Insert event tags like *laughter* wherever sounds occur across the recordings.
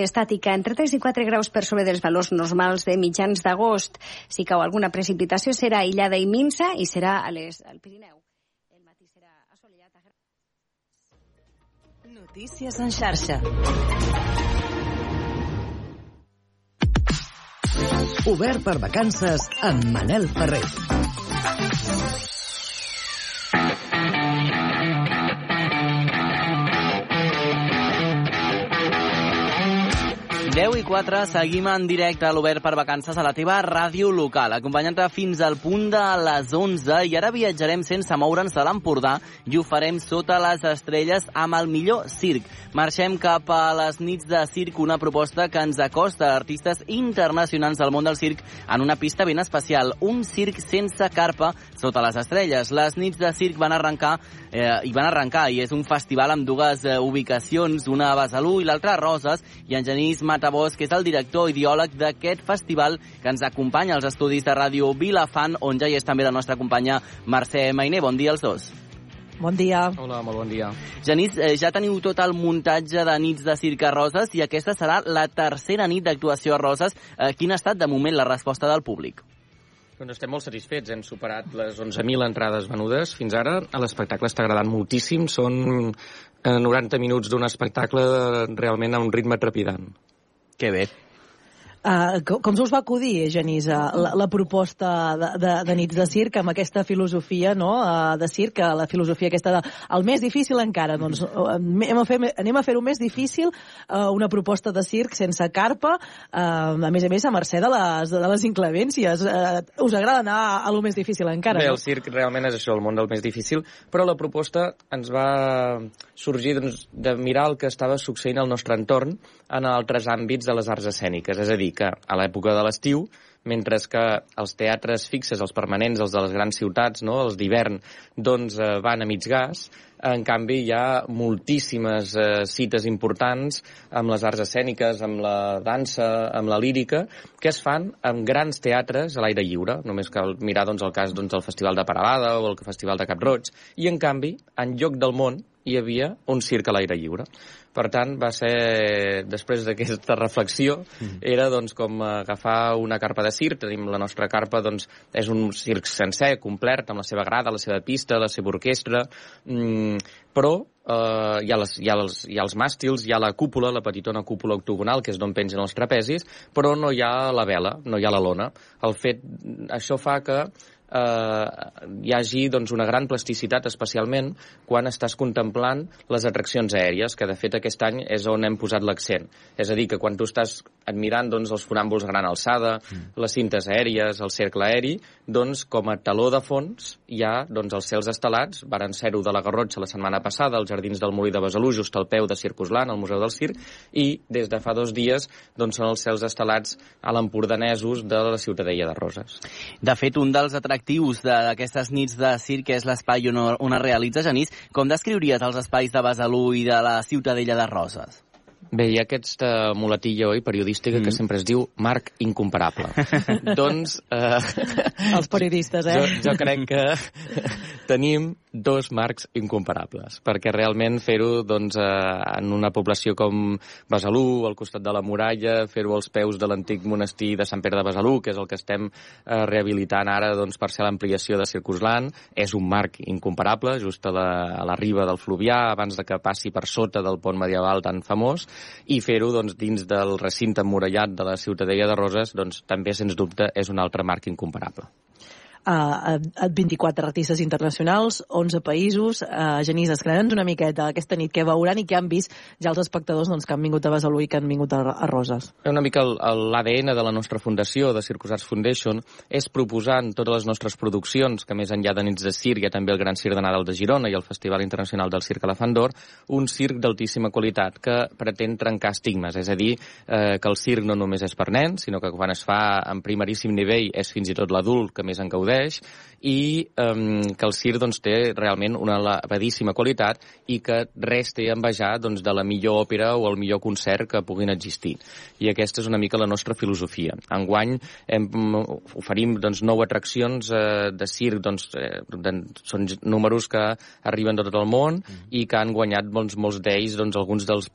estàtica entre 3 i 4 graus per sobre dels valors normals de mitjans d'agost. Si cau alguna precipitació serà aïllada i minsa i serà a les, al Pirineu. El matí serà assolellat. Notícies en xarxa. Obert per vacances amb Manel Ferrer. 10 i 4, seguim en directe a l'Obert per Vacances a la teva ràdio local, acompanyant-te fins al punt de les 11 i ara viatjarem sense moure'ns de l'Empordà i ho farem sota les estrelles amb el millor circ. Marxem cap a les nits de circ, una proposta que ens acosta a artistes internacionals del món del circ en una pista ben especial, un circ sense carpa sota les estrelles. Les nits de circ van arrencar eh, i van arrencar i és un festival amb dues eh, ubicacions, una a Besalú i l'altra a Roses, i en Genís Matabós, que és el director ideòleg d'aquest festival que ens acompanya als estudis de ràdio Vilafant, on ja hi és també la nostra companya Mercè Mainé. Bon dia als dos. Bon dia. Hola, molt bon dia. Genís, eh, ja teniu tot el muntatge de nits de circ a Roses i aquesta serà la tercera nit d'actuació a Roses. Eh, quina ha estat, de moment, la resposta del públic? Doncs estem molt satisfets. Hem superat les 11.000 entrades venudes fins ara. L'espectacle està agradant moltíssim. Són 90 minuts d'un espectacle realment a un ritme trepidant. Que bé. Uh, com, se us va acudir, Genís, uh, la, la proposta de, de, de nits de circ amb aquesta filosofia no, uh, de circ, la filosofia aquesta de el més difícil encara, doncs uh, anem a fer, anem a fer-ho més difícil, uh, una proposta de circ sense carpa, uh, a més a més a mercè de les, de les inclemències. Uh, us agrada anar a lo més difícil encara, Bé, no? el circ realment és això, el món del més difícil, però la proposta ens va sorgir doncs, de mirar el que estava succeint al nostre entorn en altres àmbits de les arts escèniques, és a dir, que a l'època de l'estiu, mentre que els teatres fixes, els permanents, els de les grans ciutats, no? els d'hivern, doncs eh, van a mig gas, en canvi hi ha moltíssimes eh, cites importants amb les arts escèniques, amb la dansa, amb la lírica, que es fan en grans teatres a l'aire lliure. Només cal mirar doncs, el cas doncs, del Festival de Paralada o el Festival de Cap Roig. I, en canvi, en lloc del món, hi havia un circ a l'aire lliure. Per tant, va ser, després d'aquesta reflexió, era doncs, com agafar una carpa de circ. Tenim la nostra carpa, doncs, és un circ sencer, complet, amb la seva grada, la seva pista, la seva orquestra, mm, però eh, hi, ha les, hi, ha els, hi ha els màstils, hi ha la cúpula, la petitona cúpula octogonal, que és d'on pengen els trapezis, però no hi ha la vela, no hi ha la lona. El fet, això fa que eh, hi hagi doncs, una gran plasticitat, especialment quan estàs contemplant les atraccions aèries, que de fet aquest any és on hem posat l'accent. És a dir, que quan tu estàs admirant doncs, els fonàmbuls a gran alçada, mm. les cintes aèries, el cercle aeri, doncs com a taló de fons hi ha doncs, els cels estelats, varen ser-ho de la Garrotxa la setmana passada, als Jardins del Molí de Besalú, just al peu de Circusland, al Museu del Circ, i des de fa dos dies doncs, són els cels estelats a l'Empordanesos de la Ciutadella de Roses. De fet, un dels atractius d'aquestes nits de circ és l'espai on, on es realitza Genís. Com descriuries els espais de Besalú i de la Ciutadella de Roses? Bé, hi ha aquesta muletilla, oi, periodística, mm. que sempre es diu marc incomparable. *laughs* doncs... Eh, Els periodistes, eh? Jo, jo crec que tenim dos marcs incomparables, perquè realment fer-ho doncs, eh, en una població com Besalú, al costat de la muralla, fer-ho als peus de l'antic monestir de Sant Pere de Besalú, que és el que estem eh, rehabilitant ara doncs, per ser l'ampliació de Circusland, és un marc incomparable, just a la, a la riba del Fluvià, abans de que passi per sota del pont medieval tan famós, i fer-ho doncs, dins del recinte emmurallat de la Ciutadella de Roses doncs, també, sens dubte, és un altre marc incomparable uh, 24 artistes internacionals, 11 països. Uh, Genís, esclara'ns una miqueta aquesta nit què veuran i què han vist ja els espectadors doncs, que han vingut a Besalú i que han vingut a, a Roses. Una mica l'ADN de la nostra fundació, de Circus Arts Foundation, és proposar en totes les nostres produccions, que més enllà de nits de ha també el Gran Circ de Nadal de Girona i el Festival Internacional del Circ Elefant d'Or, un circ d'altíssima qualitat que pretén trencar estigmes, és a dir, eh, que el circ no només és per nens, sinó que quan es fa en primeríssim nivell és fins i tot l'adult que més en gaudeix gaudeix i um, que el circ doncs, té realment una elevadíssima qualitat i que res té a envejar doncs, de la millor òpera o el millor concert que puguin existir. I aquesta és una mica la nostra filosofia. Enguany hem, oferim doncs, nou atraccions eh, de circ, doncs, eh, de, són números que arriben de tot el món mm. i que han guanyat doncs, molts d'ells doncs, alguns dels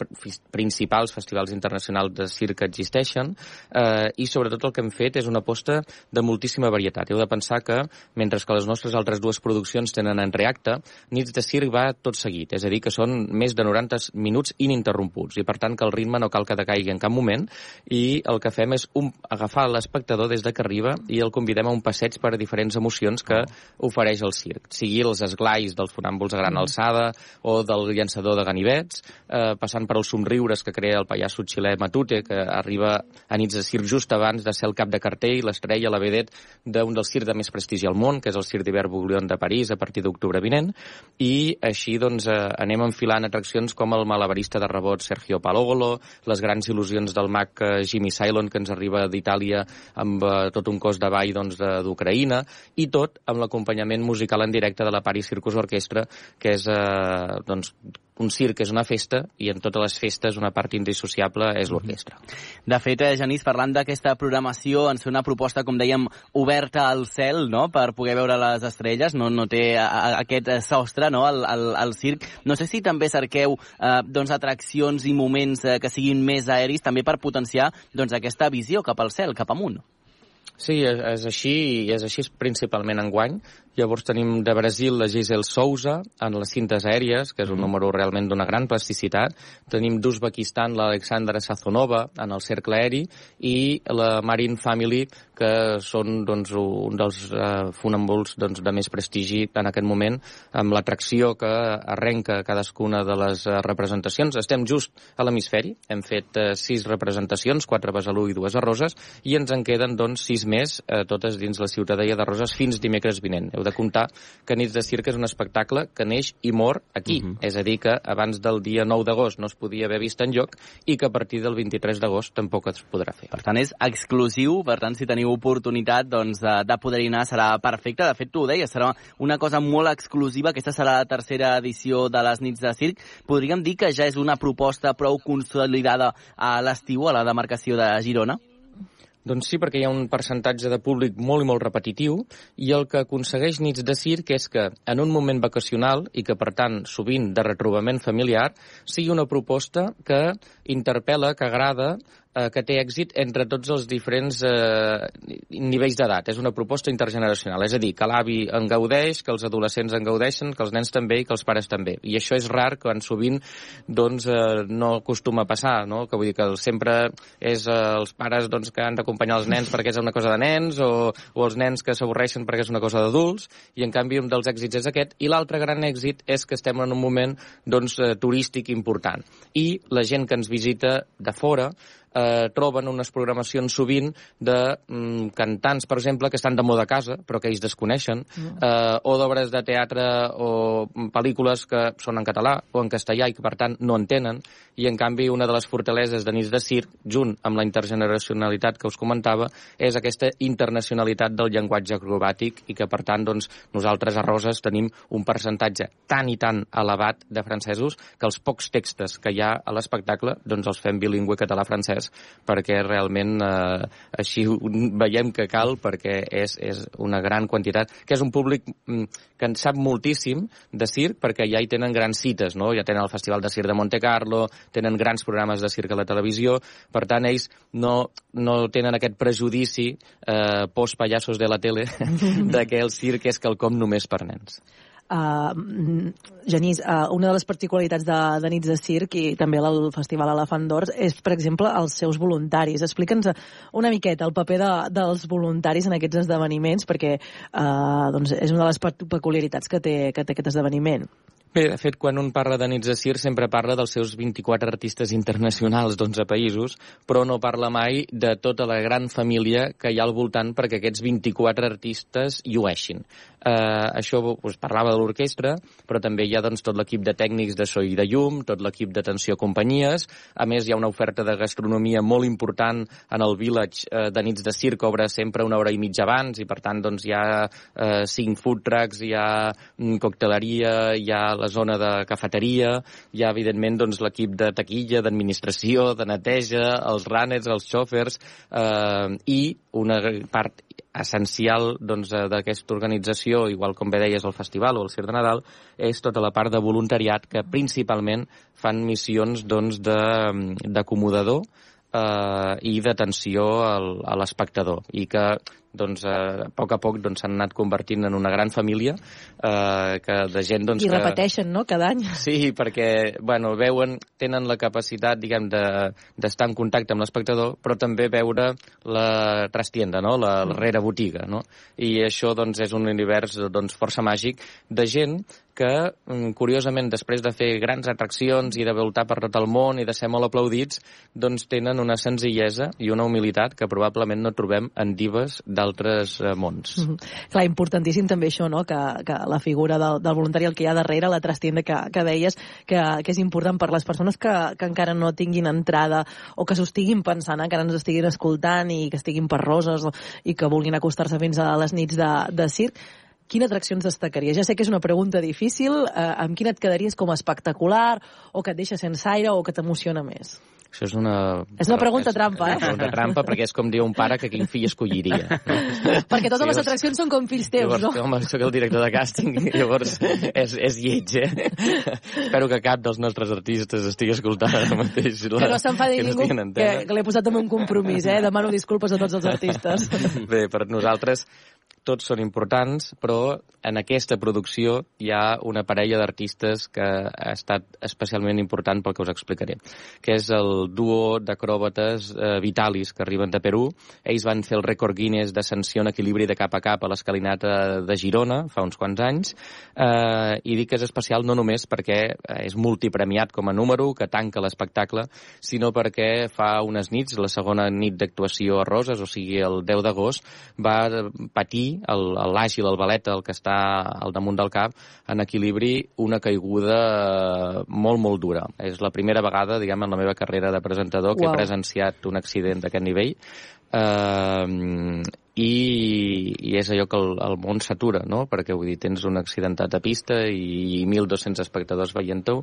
principals festivals internacionals de circ que existeixen eh, i sobretot el que hem fet és una aposta de moltíssima varietat. Heu de pensar que mentre mentre que les nostres altres dues produccions tenen en reacte, Nits de Circ va tot seguit, és a dir, que són més de 90 minuts ininterromputs, i per tant que el ritme no cal que decaigui en cap moment, i el que fem és un, agafar l'espectador des de que arriba i el convidem a un passeig per a diferents emocions que ofereix el circ, sigui els esglais dels fonàmbuls a gran mm. alçada o del llançador de ganivets, eh, passant per els somriures que crea el pallasso xilè Matute, que arriba a Nits de Circ just abans de ser el cap de cartell, l'estrella, la vedet d'un dels circs de més prestigi al món, que és el Cirque d'Hivern Bouillon de París a partir d'octubre vinent, i així doncs, eh, anem enfilant atraccions com el malabarista de rebot Sergio Palogolo, les grans il·lusions del mag eh, Jimmy Cylon, que ens arriba d'Itàlia amb eh, tot un cos de ball d'Ucraïna, doncs, i tot amb l'acompanyament musical en directe de la Paris Circus Orquestra, que és eh, doncs, un circ és una festa i en totes les festes una part indissociable és l'orquestra. De fet, eh, Genís, parlant d'aquesta programació, ens fa una proposta, com dèiem, oberta al cel, no?, per poder veure les estrelles, no, no té a, a, aquest sostre, no?, al, al, al circ. No sé si també cerqueu eh, doncs, atraccions i moments eh, que siguin més aeris, també per potenciar doncs, aquesta visió cap al cel, cap amunt. Sí, és així, i és així principalment enguany. Llavors tenim de Brasil la Giselle Souza en les cintes aèries, que és un mm. número realment d'una gran plasticitat. Tenim d'Uzbekistan l'Alexandra Sazonova en el cercle aeri i la Marine Family, que són doncs, un dels uh, fonambuls doncs, de més prestigi en aquest moment, amb l'atracció que arrenca cadascuna de les uh, representacions. Estem just a l'hemisferi, hem fet uh, sis representacions, quatre a Besalú i dues a Roses, i ens en queden doncs, sis més, uh, totes dins la ciutadella de Roses, fins dimecres vinent. Heu de comptar que Nits de Circ és un espectacle que neix i mor aquí. Uh mhm. -huh. És a dir, que abans del dia 9 d'agost no es podia haver vist en lloc i que a partir del 23 d'agost tampoc es podrà fer. Per tant, és exclusiu, per tant, si teniu oportunitat doncs, de, de poder-hi anar serà perfecte. De fet, tu ho deies, serà una cosa molt exclusiva. Aquesta serà la tercera edició de les Nits de Circ. Podríem dir que ja és una proposta prou consolidada a l'estiu, a la demarcació de Girona? Doncs sí, perquè hi ha un percentatge de públic molt i molt repetitiu i el que aconsegueix Nits de Circ és que en un moment vacacional i que per tant sovint de retrobament familiar sigui una proposta que interpel·la, que agrada eh, que té èxit entre tots els diferents eh, nivells d'edat. És una proposta intergeneracional, és a dir, que l'avi en gaudeix, que els adolescents en gaudeixen, que els nens també i que els pares també. I això és rar quan sovint doncs, eh, no acostuma a passar, no? que vull dir que sempre és eh, els pares doncs, que han d'acompanyar els nens perquè és una cosa de nens o, o els nens que s'avorreixen perquè és una cosa d'adults i en canvi un dels èxits és aquest i l'altre gran èxit és que estem en un moment doncs, eh, turístic important i la gent que ens visita de fora eh, troben unes programacions sovint de mm, cantants, per exemple, que estan de moda a casa, però que ells desconeixen, mm. eh, o d'obres de teatre o pel·lícules que són en català o en castellà i que, per tant, no entenen, i, en canvi, una de les fortaleses de Nits de Circ, junt amb la intergeneracionalitat que us comentava, és aquesta internacionalitat del llenguatge acrobàtic i que, per tant, doncs, nosaltres a Roses tenim un percentatge tan i tan elevat de francesos que els pocs textos que hi ha a l'espectacle doncs els fem bilingüe català-francès perquè realment eh, així veiem que cal perquè és, és una gran quantitat, que és un públic mm, que en sap moltíssim de circ perquè ja hi tenen grans cites, no? ja tenen el Festival de Circ de Monte Carlo, tenen grans programes de circ a la televisió, per tant ells no, no tenen aquest prejudici eh, post-pallassos de la tele *laughs* de que el circ és quelcom només per nens. Uh, Genís, uh, una de les particularitats de, de Nits de Circ i també el Festival Elefant d'Ors és, per exemple, els seus voluntaris. Explica'ns una miqueta el paper de, dels voluntaris en aquests esdeveniments, perquè uh, doncs és una de les peculiaritats que té, que té aquest esdeveniment. Bé, de fet, quan un parla de nits de circ sempre parla dels seus 24 artistes internacionals d'11 països, però no parla mai de tota la gran família que hi ha al voltant perquè aquests 24 artistes llueixin. Uh, això pues, parlava de l'orquestra, però també hi ha doncs, tot l'equip de tècnics de so i de llum, tot l'equip d'atenció a companyies. A més, hi ha una oferta de gastronomia molt important en el Village uh, de nits de circ, obre sempre una hora i mitja abans, i per tant doncs, hi ha uh, cinc food trucks, hi ha mm, cocteleria, hi ha la zona de cafeteria, hi ha evidentment doncs, l'equip de taquilla, d'administració, de neteja, els runners, els xòfers, eh, i una part essencial doncs, d'aquesta doncs, organització, igual com bé deies el festival o el Circ de Nadal, és tota la part de voluntariat que principalment fan missions doncs, d'acomodador eh, i d'atenció a l'espectador i que doncs, eh, a poc a poc doncs, s'han doncs, anat convertint en una gran família eh, que de gent... Doncs, I que... repeteixen, no?, cada any. Sí, perquè, bueno, veuen, tenen la capacitat, diguem, d'estar de, en contacte amb l'espectador, però també veure la trastienda, no?, la, la rere botiga, no? I això, doncs, és un univers, doncs, força màgic de gent que, mm, curiosament, després de fer grans atraccions i de voltar per tot el món i de ser molt aplaudits, doncs tenen una senzillesa i una humilitat que probablement no trobem en divas d'altres eh, mons. Mm -hmm. Clar, importantíssim també això, no?, que, que la figura del, del voluntari, el que hi ha darrere, la trastienda que, que deies, que, que és important per les persones que, que encara no tinguin entrada o que s'ho estiguin pensant, encara ens estiguin escoltant i que estiguin per roses i que vulguin acostar-se fins a les nits de, de circ, quina atraccions destacaries? Ja sé que és una pregunta difícil, eh, amb quina et quedaries com a espectacular, o que et deixa sense aire, o que t'emociona més? Això és una... És una pregunta és, trampa, eh? És una pregunta trampa perquè és com dir un pare que quin fill escolliria. No? *laughs* perquè totes sí, les atraccions són com fills teus, llavors, no? Home, soc el director de càsting, llavors és, és lleig, eh? Espero que cap dels nostres artistes estigui escoltant ara mateix. La, que no s'enfadi ningú, que, que l'he posat en un compromís, eh? Demano disculpes a tots els artistes. Bé, per nosaltres tots són importants, però en aquesta producció hi ha una parella d'artistes que ha estat especialment important pel que us explicaré, que és el duo d'acròbates eh, Vitalis, que arriben de Perú. Ells van fer el rècord Guinness d'ascensió en equilibri de cap a cap a l'escalinata de Girona fa uns quants anys, eh, i dic que és especial no només perquè és multipremiat com a número, que tanca l'espectacle, sinó perquè fa unes nits, la segona nit d'actuació a Roses, o sigui el 10 d'agost, va patir l'àgil, el baleta, el que està al damunt del cap, en equilibri una caiguda eh, molt, molt dura. És la primera vegada, diguem, en la meva carrera de presentador que wow. he presenciat un accident d'aquest nivell. Uh, i, i és allò que el, el món s'atura, no? Perquè, vull dir, tens un accidentat a pista i, i 1.200 espectadors veient-ho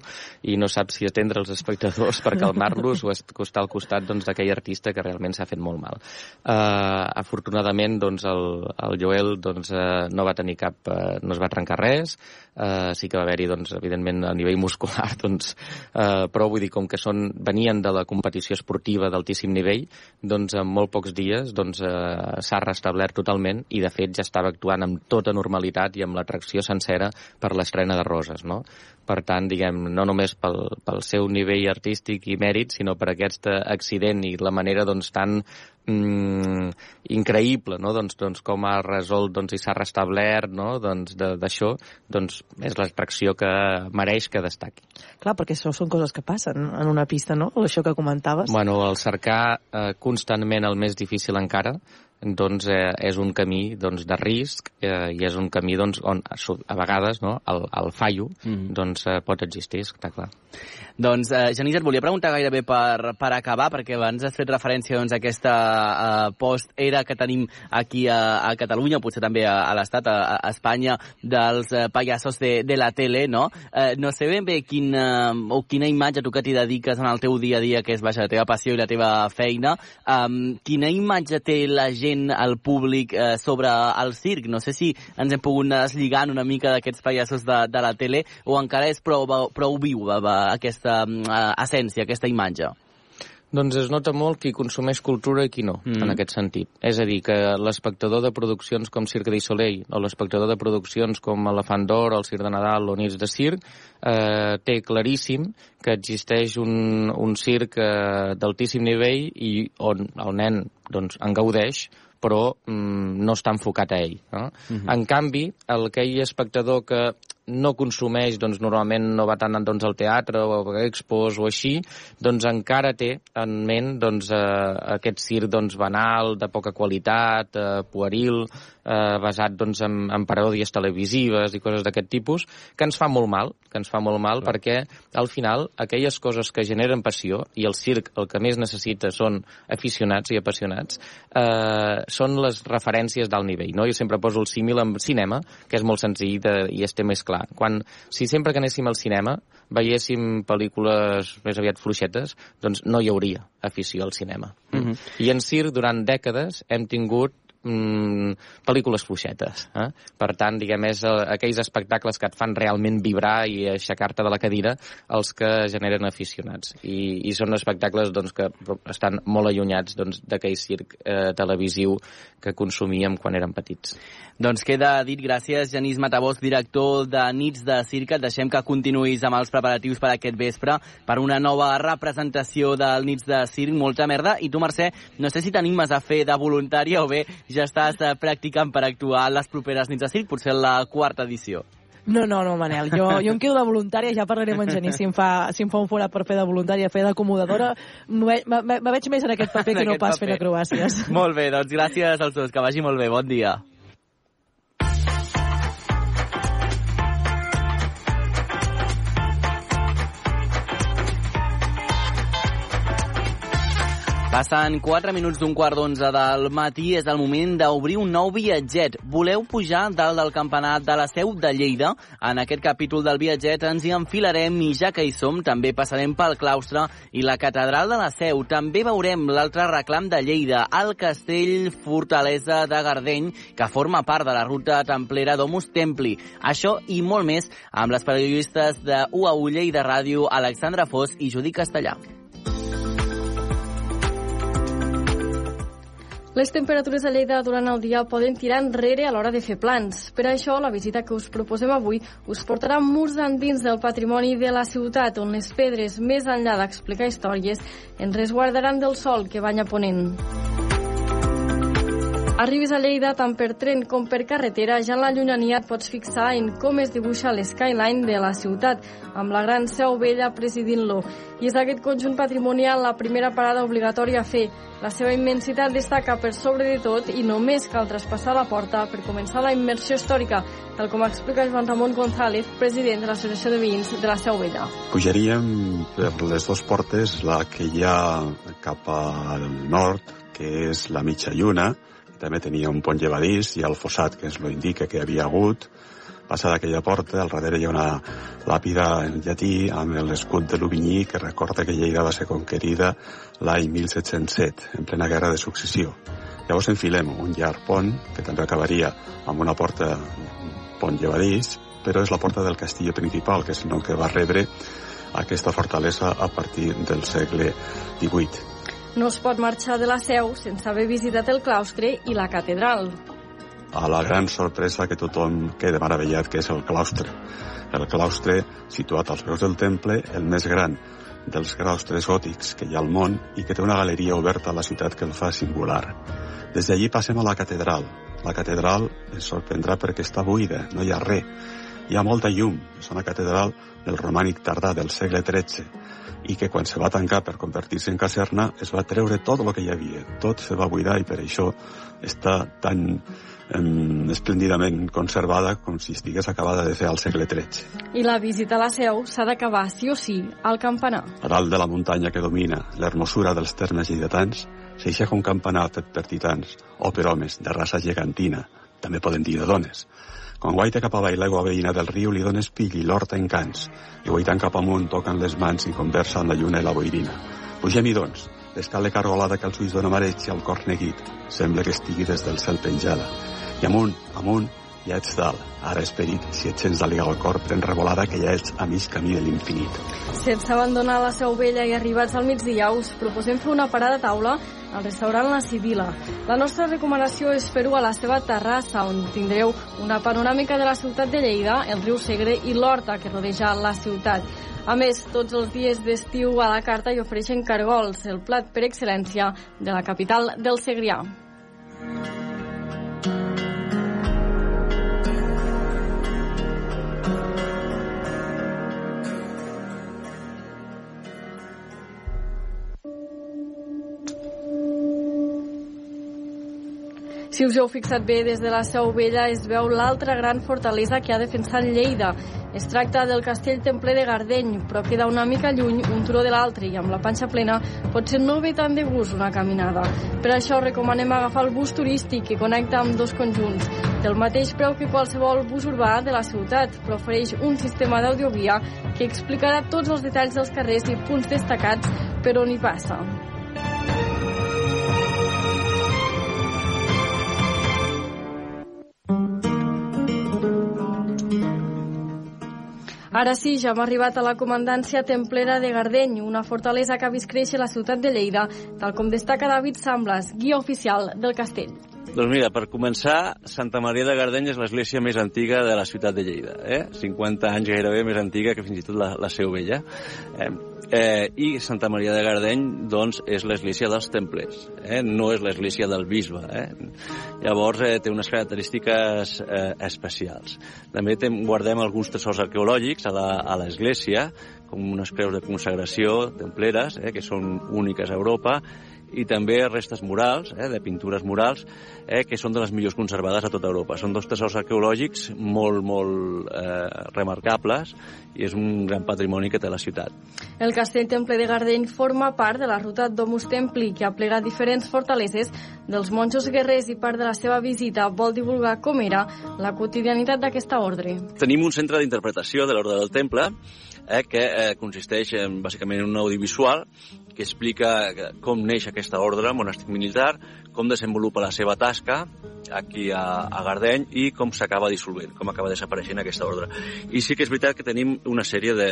i no saps si atendre els espectadors per calmar-los o estar al costat doncs, d'aquell doncs, artista que realment s'ha fet molt mal. Uh, afortunadament, doncs, el, el Joel doncs, uh, no va tenir cap... Uh, no es va trencar res, uh, sí que va haver-hi, doncs, evidentment, a nivell muscular, *laughs* doncs, uh, però vull dir, com que són, venien de la competició esportiva d'altíssim nivell, doncs en molt pocs dies doncs, uh, s'ha establert totalment i, de fet, ja estava actuant amb tota normalitat i amb l'atracció sencera per l'estrena de Roses, no? Per tant, diguem, no només pel, pel seu nivell artístic i mèrit, sinó per aquest accident i la manera, doncs, tan mm, increïble, no? doncs, doncs com ha resolt doncs, i s'ha restablert no? doncs, d'això, doncs és l'atracció que mereix que destaqui. Clar, perquè això són coses que passen en una pista, no? Això que comentaves. Bueno, el cercar eh, constantment el més difícil encara, doncs eh, és un camí doncs, de risc eh, i és un camí doncs, on a vegades no, el, el fallo mm. doncs, eh, pot existir, està clar. Doncs, eh, Genís, et volia preguntar gairebé per, per acabar, perquè abans has fet referència doncs, a aquesta eh, post-era que tenim aquí a, a Catalunya, potser també a, a l'Estat, a, a Espanya, dels eh, pallassos de, de la tele, no? Eh, no sé ben bé quin, eh, o quina imatge tu que t'hi dediques en el teu dia a dia, que és vaja, la teva passió i la teva feina, eh, quina imatge té la gent, el públic, eh, sobre el circ? No sé si ens hem pogut anar deslligant una mica d'aquests pallassos de, de la tele o encara és prou, prou viu aquesta aquesta uh, essència, aquesta imatge? Doncs es nota molt qui consumeix cultura i qui no, mm. en aquest sentit. És a dir, que l'espectador de produccions com Cirque du Soleil o l'espectador de produccions com Elefant d'Or, el Cirque de Nadal o Nits de Circ eh, té claríssim que existeix un, un circ eh, d'altíssim nivell i on el nen doncs, en gaudeix però mm, no està enfocat a ell. No? Uh -huh. En canvi, el aquell espectador que no consumeix, doncs normalment no va tant doncs, al teatre o a expos o així, doncs encara té en ment doncs, eh, aquest circ doncs, banal, de poca qualitat, eh, pueril, eh, basat doncs, en, en paròdies televisives i coses d'aquest tipus, que ens fa molt mal, que ens fa molt mal Clar. perquè al final aquelles coses que generen passió, i el circ el que més necessita són aficionats i apassionats, eh, són les referències d'alt nivell. No? Jo sempre poso el símil amb cinema, que és molt senzill de, i es té més clar. Quan, si sempre que anéssim al cinema veiéssim pel·lícules més aviat fluixetes, doncs no hi hauria afició al cinema. Mm -hmm. I en circ, durant dècades, hem tingut mm, pel·lícules fluixetes. Eh? Per tant, diguem, és eh, aquells espectacles que et fan realment vibrar i aixecar-te de la cadira els que generen aficionats. I, i són espectacles doncs, que estan molt allunyats doncs, d'aquell doncs, circ eh, televisiu que consumíem quan érem petits. Doncs queda dit, gràcies, Genís Matabós, director de Nits de Circ. Et deixem que continuïs amb els preparatius per aquest vespre per una nova representació del Nits de Circ. Molta merda. I tu, Mercè, no sé si t'animes a fer de voluntària o bé ja estàs eh, practicant per actuar les properes nits de circ, potser la quarta edició. No, no, no, Manel. Jo, jo em quedo de voluntària, ja parlarem amb Genís si em fa, si em fa un forat per fer de voluntària, fer d'acomodadora. Me, me, me veig més en aquest paper *laughs* que no pas paper. fent acrobàcies. Molt bé, doncs gràcies als dos. Que vagi molt bé. Bon dia. Passen 4 minuts d'un quart d'onze del matí. És el moment d'obrir un nou viatget. Voleu pujar dalt del campanar de la Seu de Lleida? En aquest capítol del viatget ens hi enfilarem i ja que hi som també passarem pel claustre i la catedral de la Seu. També veurem l'altre reclam de Lleida, el castell Fortalesa de Gardeny, que forma part de la ruta templera d'Homus Templi. Això i molt més amb les periodistes de UAU Lleida Ràdio, Alexandra Fos i Judit Castellà. Les temperatures a Lleida durant el dia poden tirar enrere a l'hora de fer plans. Per això, la visita que us proposem avui us portarà murs endins del patrimoni de la ciutat, on les pedres, més enllà d'explicar històries, ens resguardaran del sol que banya ponent. Arribis a Lleida tant per tren com per carretera, ja en la llunyania et pots fixar en com es dibuixa l'skyline de la ciutat, amb la gran seu vella presidint-lo. I és aquest conjunt patrimonial la primera parada obligatòria a fer. La seva immensitat destaca per sobre de tot i només cal traspassar la porta per començar la immersió històrica, tal com explica Joan Ramon González, president de l'Associació de Veïns de la Seu Vella. Pujaríem per les dues portes, la que hi ha cap al nord, que és la mitja lluna, també tenia un pont llevadís i el fossat que ens lo indica que havia hagut. Passada aquella porta, al darrere hi ha una làpida en llatí amb l'escut de l'Ubinyí que recorda que Lleida va ser conquerida l'any 1707, en plena guerra de successió. Llavors enfilem un llarg pont, que també acabaria amb una porta, pont llevadís, però és la porta del castillo principal, que és el que va rebre aquesta fortalesa a partir del segle XVIII. No es pot marxar de la seu sense haver visitat el claustre i la catedral. A la gran sorpresa que tothom queda meravellat, que és el claustre. El claustre situat als peus del temple, el més gran dels claustres gòtics que hi ha al món i que té una galeria oberta a la ciutat que el fa singular. Des d'allí passem a la catedral. La catedral ens sorprendrà perquè està buida, no hi ha res. Hi ha molta llum, és una catedral del romànic tardà del segle XIII i que quan se va tancar per convertir-se en caserna es va treure tot el que hi havia. Tot se va buidar i per això està tan eh, esplèndidament conservada com si estigués acabada de fer al segle XIII. I la visita a la seu s'ha d'acabar sí o sí al campanar. A dalt de la muntanya que domina l'hermosura dels termes lleidatans s'aixeca un campanar fet per titans o per homes de raça gegantina, també poden dir de dones, quan guaita cap avall l'aigua veïna del riu li dones pill i l'horta en cants, i guaitant cap amunt toquen les mans i conversen la lluna i la boirina. Pugem-hi, doncs, l'escala cargolada que als ulls dona mareig i al cor neguit. Sembla que estigui des del cel penjada. I amunt, amunt, ja ets dalt. Ara, esperit, si ets sense d'aligar al cor, pren revolada que ja ets a mig camí de l'infinit. Sense abandonar la seu vella i arribats al migdia, us proposem fer una parada a taula al restaurant La Sibila. La nostra recomanació és fer-ho a la seva terrassa, on tindreu una panoràmica de la ciutat de Lleida, el riu Segre i l'horta que rodeja la ciutat. A més, tots els dies d'estiu a la carta hi ofereixen cargols, el plat per excel·lència de la capital del Segrià. Si us heu fixat bé, des de la Seu Vella es veu l'altra gran fortalesa que ha defensat Lleida. Es tracta del castell Templer de Gardeny, però queda una mica lluny un turó de l'altre i amb la panxa plena potser no ve tant de gust una caminada. Per això recomanem agafar el bus turístic que connecta amb dos conjunts. Del mateix preu que qualsevol bus urbà de la ciutat, però ofereix un sistema d'audiovia que explicarà tots els detalls dels carrers i punts destacats per on hi passa. Ara sí, ja hem arribat a la comandància templera de Gardeny, una fortalesa que ha vist créixer la ciutat de Lleida, tal com destaca David Samblas, guia oficial del castell. Doncs mira, per començar, Santa Maria de Gardeny és l'església més antiga de la ciutat de Lleida. Eh? 50 anys gairebé més antiga que fins i tot la, la Seu Vella. Eh? Eh, I Santa Maria de Gardeny, doncs, és l'església dels templers, eh? no és l'església del bisbe. Eh? Llavors, eh, té unes característiques eh, especials. També tem, guardem alguns tresors arqueològics a l'església, com unes creus de consagració templeres, eh, que són úniques a Europa, i també restes murals, eh, de pintures murals, eh, que són de les millors conservades a tota Europa. Són dos tesors arqueològics molt, molt eh, remarcables i és un gran patrimoni que té la ciutat. El castell Temple de Gardeny forma part de la ruta Domus Templi, que aplega diferents fortaleses dels monjos guerrers i part de la seva visita vol divulgar com era la quotidianitat d'aquesta ordre. Tenim un centre d'interpretació de l'ordre del temple eh, que eh, consisteix en, bàsicament en un audiovisual que explica com neix aquesta ordre monàstic militar, com desenvolupa la seva tasca aquí a, a Gardeny i com s'acaba dissolvent, com acaba desapareixent aquesta ordre. I sí que és veritat que tenim una sèrie de,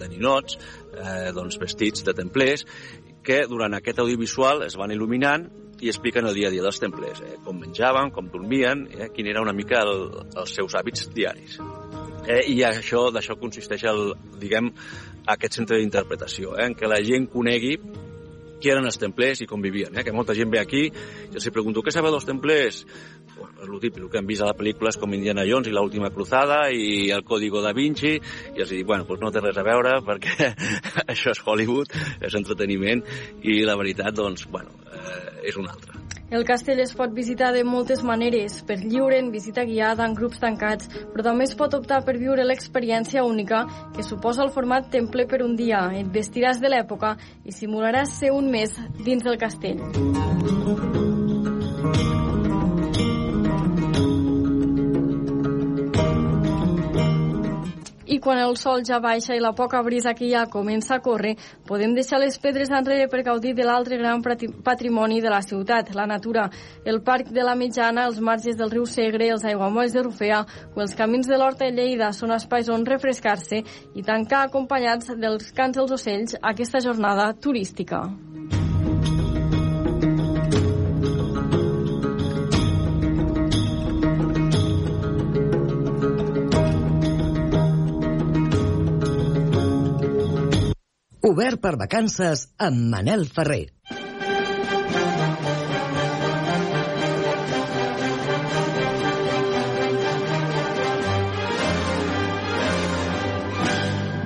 de ninots eh, doncs vestits de templers que durant aquest audiovisual es van il·luminant i expliquen el dia a dia dels templers, eh, com menjaven, com dormien, eh, quin era una mica el, els seus hàbits diaris. Eh, I això d'això consisteix el, diguem, aquest centre d'interpretació, eh, en què la gent conegui qui eren els templers i com vivien. Eh? Que molta gent ve aquí i els pregunto, què sabeu dels templers? Bueno, és el típic que han vist a les pel·lícules com Indiana Jones i l'última cruzada i el Código da Vinci i els dic, bueno, doncs no té res a veure perquè *laughs* això és Hollywood, és entreteniment i la veritat, doncs, bueno, eh, és una altra. El castell es pot visitar de moltes maneres, per lliure, en visita guiada, en grups tancats, però també es pot optar per viure l'experiència única que suposa el format temple per un dia. Et vestiràs de l'època i simularàs ser un mes dins del castell. I quan el sol ja baixa i la poca brisa que hi ha comença a córrer, podem deixar les pedres enrere per gaudir de l'altre gran patrimoni de la ciutat, la natura. El Parc de la Mitjana, els marges del riu Segre, els aiguamolls de Rufea o els camins de l'Horta de Lleida són espais on refrescar-se i tancar acompanyats dels cants dels ocells aquesta jornada turística. Obert per vacances amb Manel Ferrer.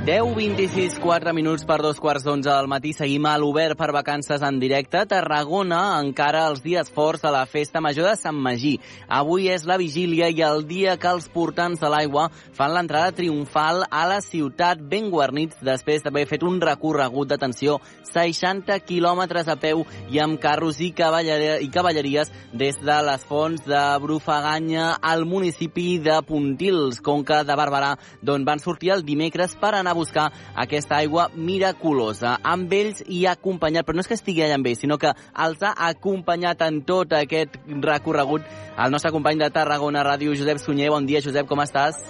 Deu 26, 4 minuts per dos quarts d'onze del matí. Seguim a l'Obert per vacances en directe. Tarragona encara els dies forts de la Festa Major de Sant Magí. Avui és la vigília i el dia que els portants de l'aigua fan l'entrada triomfal a la ciutat ben guarnits després d'haver fet un recorregut d'atenció 60 quilòmetres a peu i amb carros i, cavalleria, i cavalleries des de les fonts de Brufaganya al municipi de Puntils, Conca de Barberà, d'on van sortir el dimecres per anar buscar aquesta aigua miraculosa. Amb ells i acompanyat, però no és que estigui allà amb ells, sinó que els ha acompanyat en tot aquest recorregut el nostre company de Tarragona Ràdio, Josep Sunyer. Bon dia, Josep, com estàs?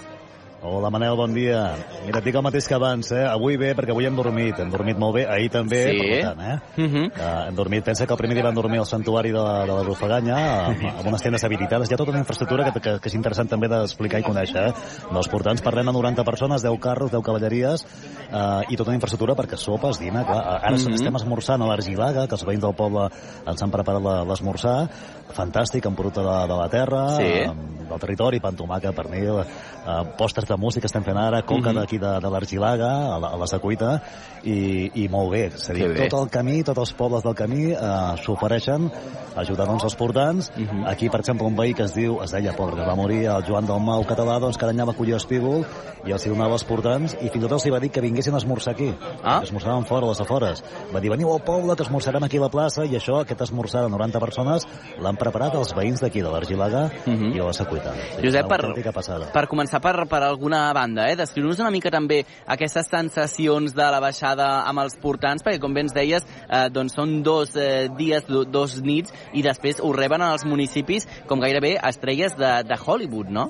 Hola, Manel, bon dia. Mira, et dic el mateix que abans, eh? Avui bé, perquè avui hem dormit. Hem dormit molt bé, ahir també, Sí. per tant, eh? Uh -huh. Uh, hem dormit, pensa que el primer dia vam dormir al santuari de la, de la Rufaganya, amb, amb unes tendes habilitades. Hi ha tota una infraestructura que, que, que és interessant també d'explicar i conèixer. Eh? Dels portants parlem de 90 persones, 10 carros, 10 cavalleries, uh, i tota una infraestructura perquè sopes, dina, clar. Ara Mhm. estem esmorzant a l'Argilaga, que els veïns del poble ens han preparat l'esmorzar. Fantàstic, amb producte de, de la terra, Sí. amb del territori, pa amb tomàquet, pernil, uh, postres de música estem fent ara, Conca Mhm. d'aquí de, de l'Argilaga, a, la, a la Secuita, i, i molt bé. És a dir, Que tot el camí, tots els pobles del camí eh, s'ofereixen a ajudar doncs, els portants. Mhm. Aquí, per exemple, un veí que es diu, es deia, pobre, que va morir el Joan del Mau català, doncs cada any anava a collir espígol i els hi donava als portants i fins i tot els hi va dir que vinguessin a esmorzar aquí. Ah. Esmorzaven fora, a les afores. Va dir, veniu al poble, que esmorzarem aquí a la plaça, i això, aquest esmorzar de 90 persones, l'han preparat els veïns d'aquí, de l'Argilaga Mhm. i de la Secuita. Sí, Josep, per, passada. per començar per, per alguna banda, eh? descriu-nos una mica també aquestes sensacions de la baixada amb els portants, perquè com bé ens deies, eh, doncs són dos eh, dies, do, dos nits, i després ho reben als municipis com gairebé estrelles de, de Hollywood, no?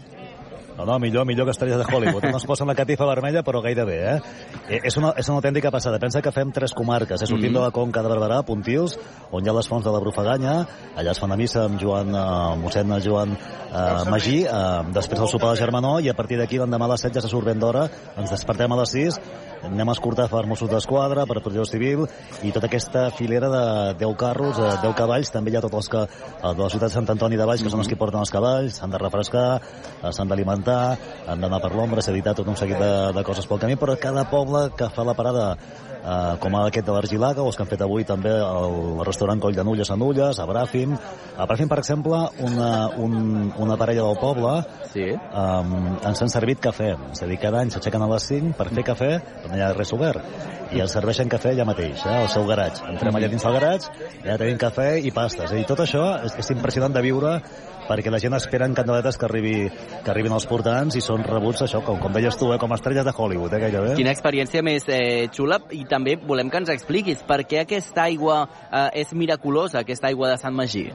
No, no, millor, millor que estrelles de Hollywood. No es posen la catifa vermella, però gairebé, eh? Eh, És una, és una autèntica passada. Pensa que fem tres comarques. Eh? Sortim Mhm. de la Conca de Barberà, Pontils, on hi ha les fonts de la Brufaganya, allà es fan a missa amb Joan, eh, mossèn Joan eh, Magí, eh, després el sopar de Germanó, i a partir d'aquí l'endemà a les 7 ja se surt ben d'hora, ens despertem a les 6, anem a escortar per Mossos d'Esquadra, per Protecció Civil, i tota aquesta filera de 10 carros, eh, 10 cavalls, també hi ha tots els que, eh, de la ciutat de Sant Antoni de Valls, que són els que porten els cavalls, s'han de refrescar, eh, s'han d'alimentar, han d'anar per l'ombra, s'ha editat tot un seguit de, de coses pel camí, però cada poble que fa la parada eh, com aquest de l'Argilaga, o els que han fet avui també el restaurant Coll de Nulles a Nulles, a Bràfim. A Bràfim, per exemple, una, un, una parella del poble Sí. um, ens han servit cafè. És a dir, cada any s'aixequen a les 5 per fer cafè, però no hi ha res obert. I ens serveixen cafè allà mateix, eh, al seu garatge. Entrem allà dins del garatge, allà tenim cafè i pasta. És a dir, tot això és, és impressionant de viure perquè la gent espera en candeletes que, arribi, que arribin els portants i són rebuts, això, com, com deies tu, eh, com estrelles de Hollywood, eh, gairebé. Quina experiència més eh, xula i també volem que ens expliquis per què aquesta aigua eh, és miraculosa, aquesta aigua de Sant Magí.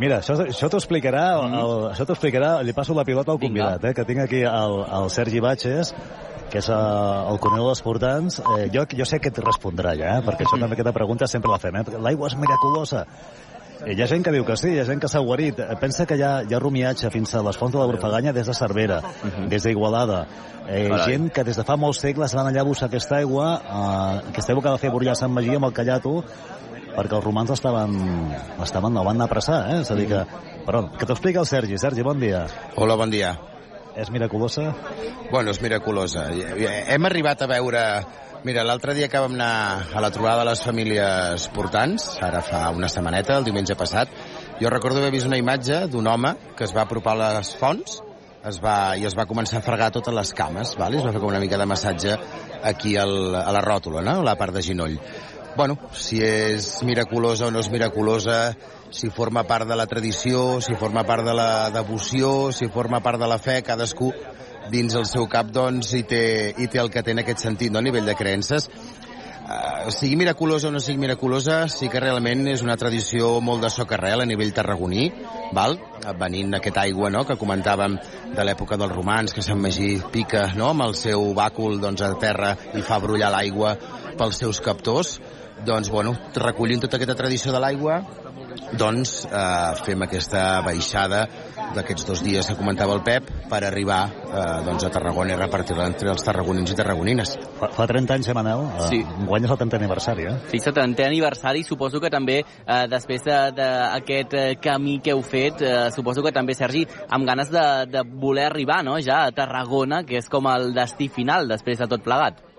Mira, això, això t'ho explicarà, el, això t'ho explicarà, li passo la pilota al. Vinga. convidat, eh, que tinc aquí el, el Sergi Batxes, que és uh, el coronel dels portants. Eh, jo, jo sé que et respondrà ja, eh, perquè això també aquesta pregunta sempre la fem. Eh? L'aigua és miraculosa. Eh, hi ha gent que diu que sí, hi ha gent que s'ha guarit. Eh, Pensa que hi ha, hi ha rumiatge fins a les fonts de la Brufaganya des de Cervera, des d'Igualada. Eh, Carai. gent que des de fa molts segles van allà a buscar aquesta aigua, eh, aquesta aigua que va fer Borllà Sant Magí amb el Callato, perquè els romans estaven, estaven no van anar a pressar, eh? És a dir que... Però, que t'ho explica el Sergi. Sergi, bon dia. Hola, bon dia. És miraculosa? Bueno, és miraculosa. Hem arribat a veure... Mira, l'altre dia que vam anar a la trobada de les famílies portants, ara fa una setmaneta, el diumenge passat, jo recordo haver vist una imatge d'un home que es va apropar a les fonts es va, i es va començar a fregar totes les cames, vale? es va fer com una mica de massatge aquí al, a la ròtula, no? a la part de ginoll. Bueno, si és miraculosa o no és miraculosa, si forma part de la tradició, si forma part de la devoció, si forma part de la fe, cadascú dins el seu cap doncs hi té, hi té el que té en aquest sentit, no? a nivell de creences. Uh, sigui miraculosa o no sigui miraculosa, sí que realment és una tradició molt de socarrel a nivell tarragoní, val? venint aquesta aigua no? que comentàvem de l'època dels romans, que Sant Magí pica no? amb el seu bàcul doncs, a terra i fa brollar l'aigua pels seus captors, doncs, bueno, recollint tota aquesta tradició de l'aigua, doncs eh, fem aquesta baixada d'aquests dos dies que comentava el Pep per arribar eh, doncs a Tarragona i repartir-la entre els tarragonins i tarragonines. Fa, fa 30 anys, eh, Manel? Eh, Sí. Enguany és el 30 aniversari, eh? Sí, 70è aniversari, suposo que també, eh, després d'aquest de, d'aquest, eh, camí que heu fet, eh, suposo que també, Sergi, amb ganes de, de voler arribar, no?, ja a Tarragona, que és com el destí final després de tot plegat.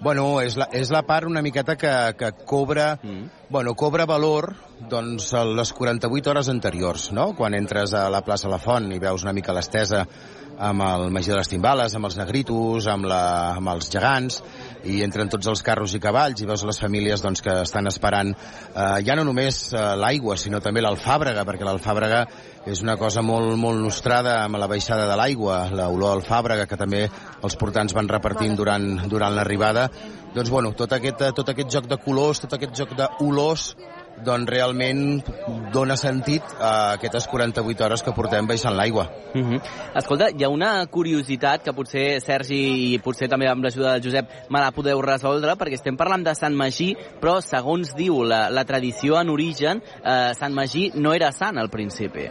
Bueno, és la, és la part una miqueta que, que cobra, Mm. bueno, cobra valor doncs, les 48 hores anteriors, no? Quan entres a la plaça La Font i veus una mica l'estesa amb el Magí de les Timbales, amb els negritos, amb, la, amb els gegants, i entren tots els carros i cavalls i veus les famílies doncs, que estan esperant eh, ja no només eh, l'aigua, sinó també l'alfàbrega, perquè l'alfàbrega és una cosa molt, molt nostrada amb la baixada de l'aigua, l'olor alfàbrega que també els portants van repartint durant, durant l'arribada. Doncs bueno, tot aquest, tot aquest joc de colors, tot aquest joc d'olors, doncs realment dona sentit a aquestes 48 hores que portem baixant l'aigua. Uh -huh. Escolta, hi ha una curiositat que potser Sergi i potser també amb l'ajuda del Josep me la podeu resoldre, perquè estem parlant de Sant Magí, però segons diu la, la tradició en origen, eh, Sant Magí no era sant al principi.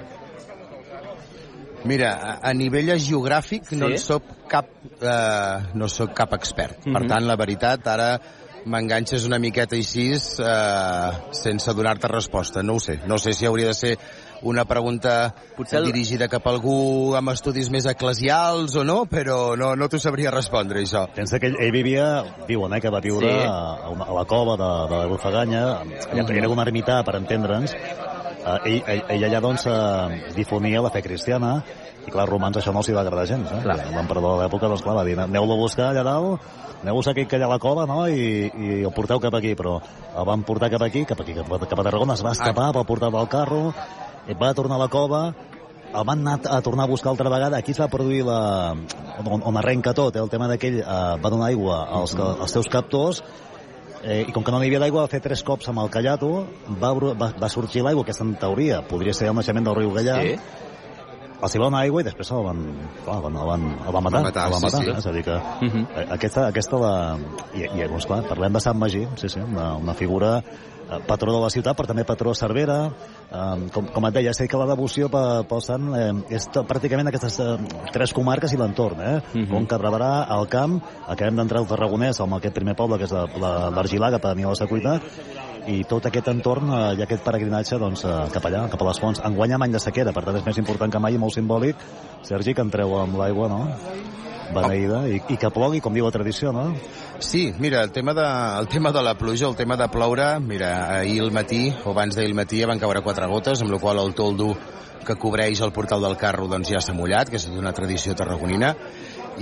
Mira, a, a nivell geogràfic Sí? no en soc cap, eh, no sóc cap expert. Per Mhm. tant, la veritat, ara m'enganxes una miqueta així eh, sense donar-te resposta. No ho sé. No sé si hauria de ser una pregunta Potser el- dirigida cap a algú amb estudis més eclesials o no, però no, no t'ho sabria respondre, això. Pensa que ell, ell vivia, diuen, eh, que va viure Sí. a, una- a la cova de, de la Bufaganya, allà Mhm. era un ermità, per entendre'ns, eh, ell, ell, ell allà doncs eh, difonia la fe cristiana, i clar, als romans això no els hi va agradar gens, eh? L'emperador de l'època, doncs clar, va dir, aneu-lo a buscar allà dalt, aneu-vos aquell que allà a la cova, no?, i, i el porteu cap aquí, però el van portar cap aquí, cap aquí, cap a, cap a Tarragona, es va escapar, va portar del carro, i va tornar a la cova, el van anar a tornar a buscar altra vegada. Aquí es va produir la... on, on arrenca tot, eh? el tema d'aquell eh, va donar aigua als, Mhm. als seus captors eh, i com que no n'hi havia d'aigua va fer tres cops amb el callato va, va, va sorgir l'aigua que en teoria podria ser el naixement del riu Gallà Sí. Els hi va donar aigua i després el van, clar, el van, el van, el van matar, Va matar, el van sí, matar sí. eh? és a dir que Uh -huh. eh, aquesta, aquesta la... I, i doncs, clar, parlem de Sant Magí, sí, sí, una, una figura eh, patró de la ciutat, però també patró Cervera. Eh, com, com et deia, sé que la devoció pe- pel sant eh, és pràcticament aquestes eh, tres comarques i l'entorn, eh? Uh -huh. Conca, Barberà, el Camp, acabem d'entrar al Tarragonès, amb aquest primer poble, que és la- la- l'Argilaga, per tenir la Secuita, i tot aquest entorn eh, i aquest peregrinatge doncs, eh, cap allà, cap a les fonts. Enguany amb any de sequera, per tant és més important que mai i molt simbòlic, Sergi, que entreu amb l'aigua, no? beneïda, i, i que plogui, com diu la tradició, no? Sí, mira, el tema, de, el tema de la pluja, el tema de ploure, mira, ahir al matí, o abans d'ahir al matí, ja van caure quatre gotes, amb la qual el toldo que cobreix el portal del carro doncs ja s'ha mullat, que és una tradició tarragonina,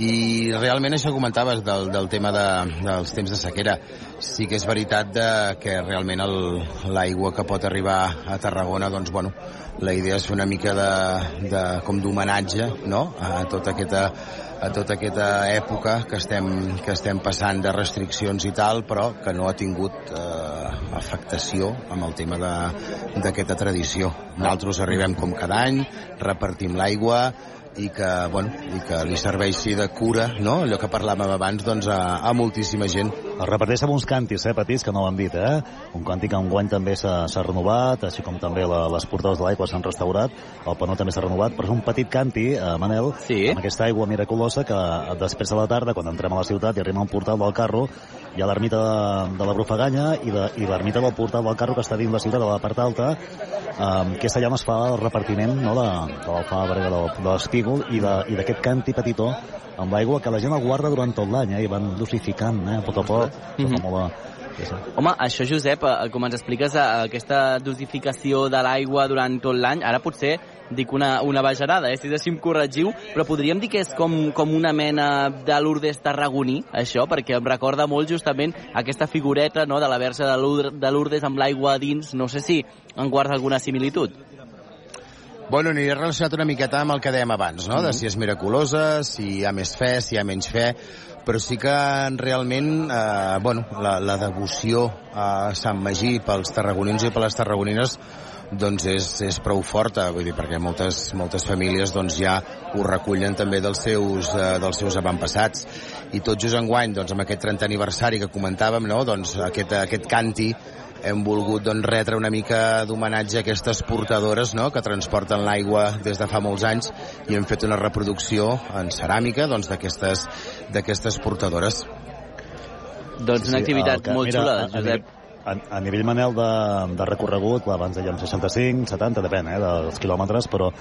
i realment això comentaves del, del tema de, dels temps de sequera sí que és veritat de, que realment l'aigua que pot arribar a Tarragona doncs bueno, la idea és fer una mica de, de com d'homenatge no? a tota aquesta a tota aquesta època que estem, que estem passant de restriccions i tal, però que no ha tingut eh, afectació amb el tema d'aquesta tradició. Nosaltres arribem com cada any, repartim l'aigua, i que, bueno, i que li serveixi de cura, no? allò que parlàvem abans, doncs, a, a moltíssima gent. Es repeteix amb uns càntics, eh, petits, que no ho han dit, eh? Un càntic que enguany també s'ha renovat, així com també la, les portades de l'aigua s'han restaurat, el panó també s'ha renovat, però és un petit canti, eh, Manel, Sí. amb aquesta aigua miraculosa que eh, després de la tarda, quan entrem a la ciutat i arribem al portal del carro, hi ha l'ermita de, de la Brufaganya i l'ermita del portal del carro que està dins la ciutat, de la part alta, eh, que és allà on es fa el repartiment no, de, de l'alfàbrega, de, de l'espígol de- i d'aquest canti petitó amb l'aigua que la gent el guarda durant tot l'any eh, i van dosificant eh, a poc a poc. Mm -hmm. Sí, sí. Home, això, Josep, eh, com ens expliques, eh, aquesta dosificació de l'aigua durant tot l'any, ara potser dic una, una bajarada, eh, si així em corregiu, però podríem dir que és com, com una mena de Lourdes tarragoní, això, perquè em recorda molt justament aquesta figureta no, de la verge de Lour- de Lourdes amb l'aigua dins, no sé si en guarda alguna similitud. Bueno, aniré relacionat una miqueta amb el que dèiem abans, no? De si és miraculosa, si hi ha més fe, si hi ha menys fe, però sí que realment, eh, bueno, la, la devoció a Sant Magí pels tarragonins i per les tarragonines doncs és, és prou forta, vull dir, perquè moltes, moltes famílies doncs ja ho recullen també dels seus, eh, dels seus avantpassats. I tot just enguany, doncs amb aquest 30 aniversari que comentàvem, no? doncs aquest, aquest canti hem volgut doncs, retre una mica d'homenatge a aquestes portadores no? que transporten l'aigua des de fa molts anys i hem fet una reproducció en ceràmica doncs, d'aquestes d'aquestes portadores. Doncs una activitat que- molt mira, xula, a- a Josep. A, a nivell, Manel, de, de recorregut, clar, abans dèiem 65, 70, depèn eh, dels quilòmetres, però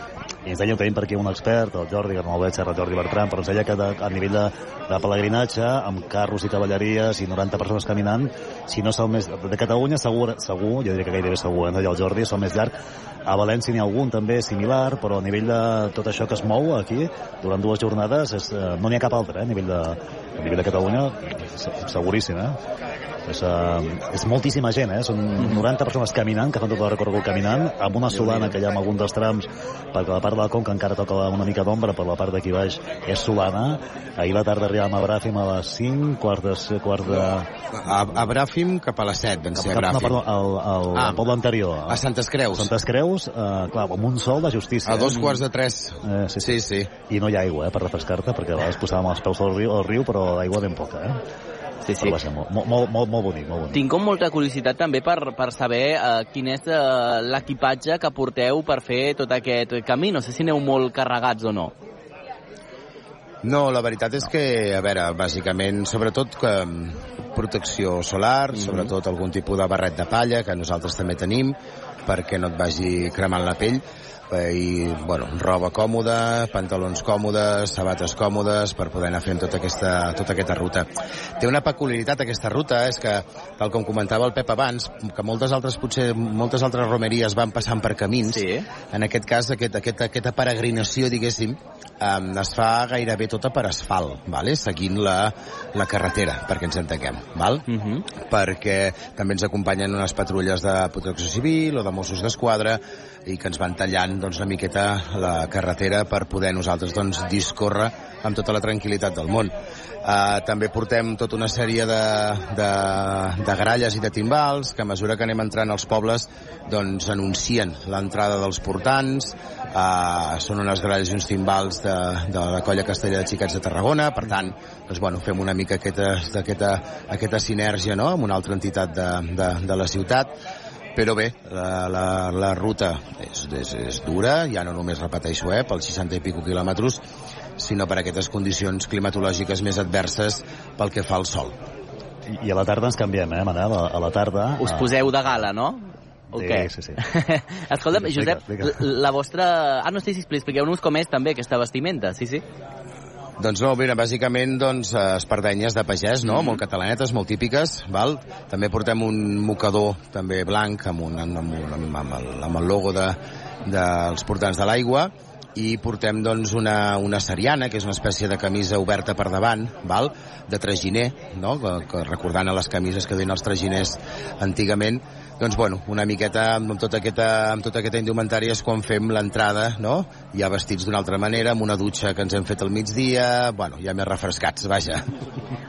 i ens deia tenim per aquí un expert, el Jordi, que no el veig, el Jordi Bertran, però ens deia que de, a nivell de, de pelegrinatge, amb carros i cavalleries i 90 persones caminant, si no el més... De Catalunya, segur, segur jo diria que gairebé segur, eh, el Jordi, el més llarg. A València n'hi ha algun també similar, però a nivell de tot això que es mou aquí, durant dues jornades, és, eh, no n'hi ha cap altre, eh, a nivell de, a nivell de Catalunya, se- seguríssim, eh? És, uh, és moltíssima gent, eh? Són 90 persones caminant, que fan tot el recorregut caminant, amb una solana que hi ha en algun dels trams, perquè la part de la conca encara toca una mica d'ombra, però la part d'aquí baix és solana. Ahir la tarda arribàvem a Bràfim a les 5, quart de... Quart de... A, a Bràfim cap a les 7 van ser a no, Bràfim. perdó, al, al, Ah. al poble anterior. A Santes Creus. Santes Creus, eh, clar, amb un sol de justícia. A dos quarts de tres. Eh, sí, Sí, sí. I no hi ha aigua, eh, per refrescar-te, perquè a vegades posàvem els peus al riu, al riu però aigua ben poca, eh? Sí, sí. Però va ser molt, molt, molt, molt, molt bonic, molt bonic. Tinc com molta curiositat també per, per saber eh, quin és eh, l'equipatge que porteu per fer tot aquest camí. No sé si aneu molt carregats o no. No, la veritat és que, a veure, bàsicament, sobretot que protecció solar, mm -hmm. sobretot algun tipus de barret de palla, que nosaltres també tenim, perquè no et vagi cremant la pell, i bueno, roba còmoda, pantalons còmodes, sabates còmodes per poder anar fent tota aquesta, tota aquesta ruta. Té una peculiaritat aquesta ruta, és que, tal com comentava el Pep abans, que moltes altres, potser moltes altres romeries van passant per camins, Sí. en aquest cas aquest, aquest, aquesta peregrinació, diguéssim, um, es fa gairebé tota per asfalt, vale? seguint la, la carretera, perquè ens entenguem. Val? Uh -huh. perquè també ens acompanyen unes patrulles de protecció civil o de Mossos d'Esquadra i que ens van tallant doncs, una miqueta la carretera per poder nosaltres doncs, discórrer amb tota la tranquil·litat del món. Uh, també portem tota una sèrie de, de, de gralles i de timbals que a mesura que anem entrant als pobles doncs anuncien l'entrada dels portants uh, són unes gralles i uns timbals de, de la colla Castellà de Xiquets de Tarragona per tant, doncs, bueno, fem una mica aquesta, aquesta, aquesta sinergia no? amb una altra entitat de, de, de la ciutat però bé, la, la, la ruta és, és, és dura, ja no només repeteixo, eh, pels 60 i pico quilòmetres, sinó per aquestes condicions climatològiques més adverses pel que fa al sol. I, I a la tarda ens canviem, eh, Manel? A, a la tarda... Us eh, poseu de gala, no? O Sí, què? sí, sí. *laughs* Escolta'm, Explica, Josep, explica. la la vostra... Ah, no, sí, sí, expliqueu-nos com és també aquesta vestimenta, sí, sí. Doncs no, mira, bàsicament, doncs, eh, espardenyes de pagès, no? Molt catalanetes, molt típiques, val? També portem un mocador, també blanc, amb, un, amb, amb, amb, amb, el, amb el logo de, dels portants de l'aigua, i portem doncs una, una seriana, que és una espècie de camisa oberta per davant, val? de traginer, no? que, que recordant a les camises que duien els traginers antigament, doncs bueno, una miqueta amb tota aquesta, amb tota aquesta indumentària és quan fem l'entrada, no? Ja vestits d'una altra manera, amb una dutxa que ens hem fet al migdia, bueno, ja més refrescats, vaja.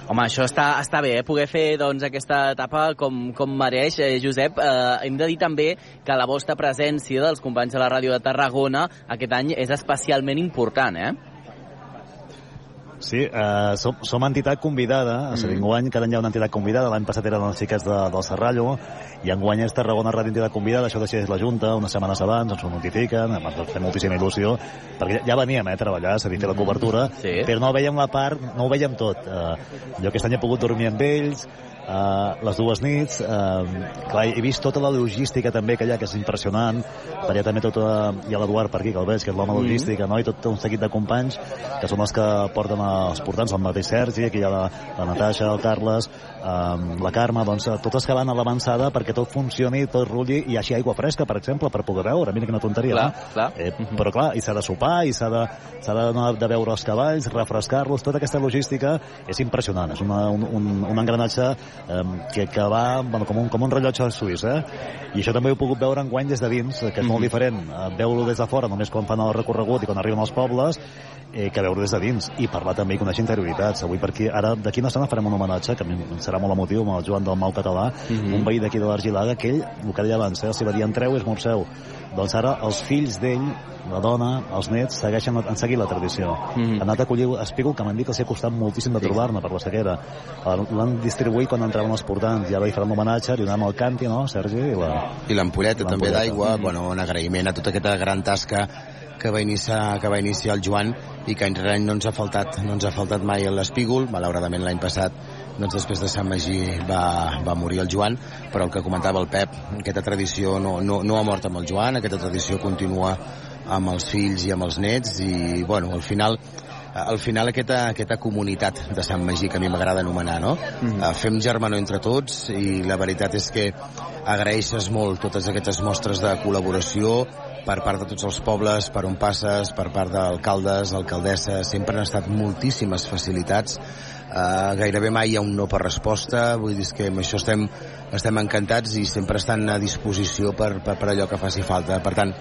Home, això està, està bé, eh? poder fer doncs, aquesta etapa com, com mereix. Eh, Josep, eh, hem de dir també que la vostra presència dels companys de la ràdio de Tarragona aquest any és especialment important, eh? Sí, eh, som, som entitat convidada, és a dir, enguany cada any hi ha una entitat convidada, l'any passat eren els xiquets de, del Serrallo, i enguany és Tarragona Ràdio Entitat Convidada, això decideix la Junta unes setmanes abans, ens ho notifiquen, ens fa moltíssima il·lusió, perquè ja, ja veníem eh, a treballar, és a dir, fer la cobertura, Sí. però no veiem la part, no ho veiem tot. Eh, jo aquest any he pogut dormir amb ells, Uh, les dues nits uh, clar, he vist tota la logística també que hi ha, que és impressionant per allà també tota, hi ha l'Eduard per aquí que el veig, que és l'home Mhm. logística no? i tot un seguit de companys que són els que porten els portants, el mateix Sergi aquí hi ha la, la Natasha, el Carles um, la Carme, doncs eh, totes que van a l'avançada perquè tot funcioni, tot rulli i hi hagi aigua fresca, per exemple, per poder veure mira quina tonteria, Clar, no? clar. Eh, però clar, i s'ha de sopar i s'ha de, de, de veure els cavalls, refrescar-los, tota aquesta logística és impressionant, és una, un, un, un engranatge eh, que, que va bueno, com, un, com un rellotge suís, eh? I això també ho he pogut veure en guany des de dins, que és molt diferent eh, veure-lo des de fora, només quan fan el recorregut i quan arriben als pobles, eh, que veure des de dins i parlar també i conèixer interioritats. Avui per aquí, ara d'aquí una estona farem un homenatge que serà molt emotiu amb el Joan del Mau Català, un veí d'aquí de l'Argilaga, que ell, el que deia abans, eh, hi va dir entreu i esmorzeu. Doncs ara els fills d'ell, la dona, els nets, segueixen, han seguit la tradició. Mhm. Han anat a collir espígol que m'han dit que els ha costat moltíssim de trobar-ne per la sequera. L'han distribuït quan entraven els portants i ara hi faran un homenatge, li donem el canti, no, Sergi? I la... I l'ampolleta també L'ampolleta. d'aigua, bueno, un agraïment a tota aquesta gran tasca que va iniciar, que va iniciar el Joan i que any rere any no ens ha faltat, no ens ha faltat mai l'espígol, malauradament l'any passat doncs després de Sant Magí va, va morir el Joan, però el que comentava el Pep, aquesta tradició no, no, no ha mort amb el Joan, aquesta tradició continua amb els fills i amb els nets i bueno, al final al final aquesta, aquesta comunitat de Sant Magí que a mi m'agrada anomenar, no? Mm. Fem germanor entre tots i la veritat és que agraeixes molt totes aquestes mostres de col·laboració per part de tots els pobles, per on passes, per part d'alcaldes, alcaldesses, sempre han estat moltíssimes facilitats, uh, gairebé mai hi ha un no per resposta, vull dir que amb això estem, estem encantats i sempre estan a disposició per, per, per allò que faci falta. Per tant,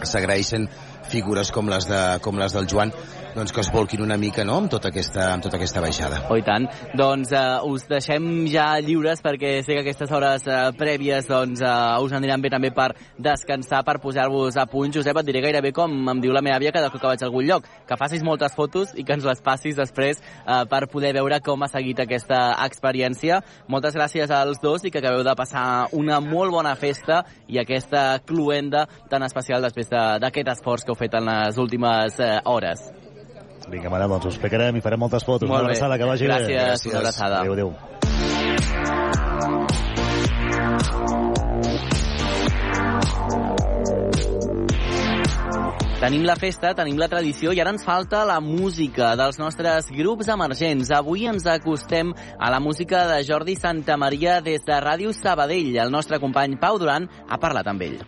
s'agraeixen figures com les, de, com les del Joan doncs que es volquin una mica no? amb, tota aquesta, amb tota aquesta baixada. Oh, i tant. Doncs uh, us deixem ja lliures perquè sé que aquestes hores uh, prèvies doncs, uh, us aniran bé també per descansar, per posar-vos a punt. Josep, et diré gairebé com em diu la meva àvia cada cop que vaig a algun lloc, que facis moltes fotos i que ens les passis després uh, per poder veure com ha seguit aquesta experiència. Moltes gràcies als dos i que acabeu de passar una molt bona festa i aquesta cluenda tan especial després de- d'aquest esforç que heu fet en les últimes uh, hores. Vinga, madame, doncs ho explicarem i farem moltes fotos. Molt una abraçada, que vagi Gràcies, bé. Gràcies, una abraçada. Adéu, adéu. Tenim la festa, tenim la tradició i ara ens falta la música dels nostres grups emergents. Avui ens acostem a la música de Jordi Santa Maria des de Ràdio Sabadell. El nostre company Pau Duran ha parlat amb ell.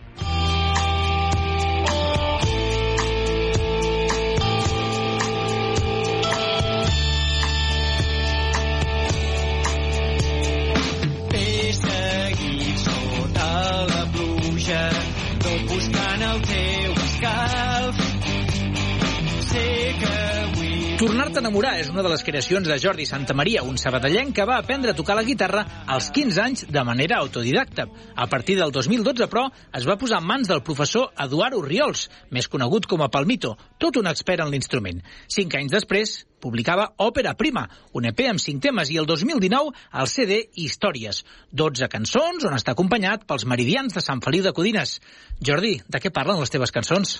Tornar-te a enamorar és una de les creacions de Jordi Santamaria, un sabadellenc que va aprendre a tocar la guitarra als 15 anys de manera autodidacta. A partir del 2012, però, es va posar en mans del professor Eduard Urriols, més conegut com a Palmito, tot un expert en l'instrument. Cinc anys després, publicava Òpera Prima, un EP amb cinc temes, i el 2019 el CD Històries, 12 cançons on està acompanyat pels meridians de Sant Feliu de Codines. Jordi, de què parlen les teves cançons?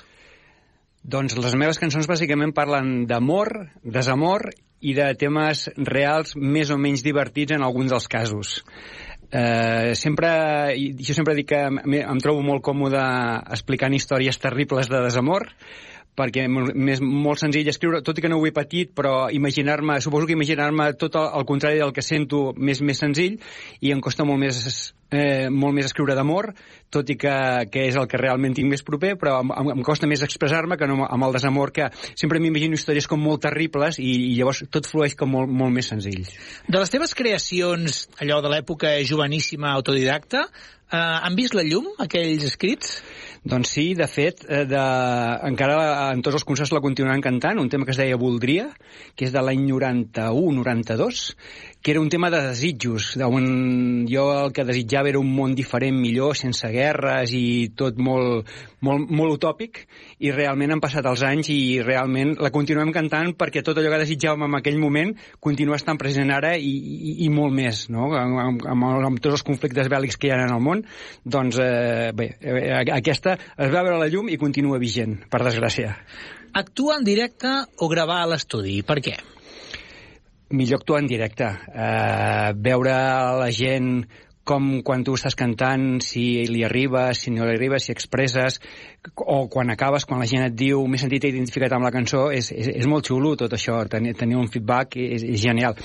Doncs les meves cançons bàsicament parlen d'amor, desamor i de temes reals més o menys divertits en alguns dels casos. Eh, sempre, jo sempre dic que em, em trobo molt còmode explicant històries terribles de desamor, perquè és molt senzill escriure, tot i que no ho he patit, però imaginar-me, suposo que imaginar-me tot el, el contrari del que sento més més senzill i em costa molt més eh, molt més escriure d'amor, tot i que, que és el que realment tinc més proper, però em, em costa més expressar-me que no amb el desamor, que sempre m'imagino històries com molt terribles i, i llavors tot flueix com molt, molt més senzill. De les teves creacions, allò de l'època joveníssima autodidacta, eh, han vist la llum, aquells escrits? Doncs sí, de fet, eh, de, encara en tots els concerts la continuaran cantant, un tema que es deia Voldria, que és de l'any 91-92, que era un tema de desitjos, on jo el que desitjava era un món diferent, millor, sense guerres i tot molt, molt, molt utòpic, i realment han passat els anys i realment la continuem cantant perquè tot allò que desitjàvem en aquell moment continua estant present ara i, i, i molt més, no? Amb, amb, amb tots els conflictes bèl·lics que hi ha en el món, doncs eh, bé, eh, aquesta es va veure la llum i continua vigent, per desgràcia. Actuar en directe o gravar a l'estudi, per què? millor actuar en directe, eh, veure la gent com quan tu estàs cantant, si li arriba, si no li arriba, si expresses, o quan acabes, quan la gent et diu m'he sentit identificat amb la cançó, és, és, és molt xulo tot això, tenir, tenir un feedback és, és genial.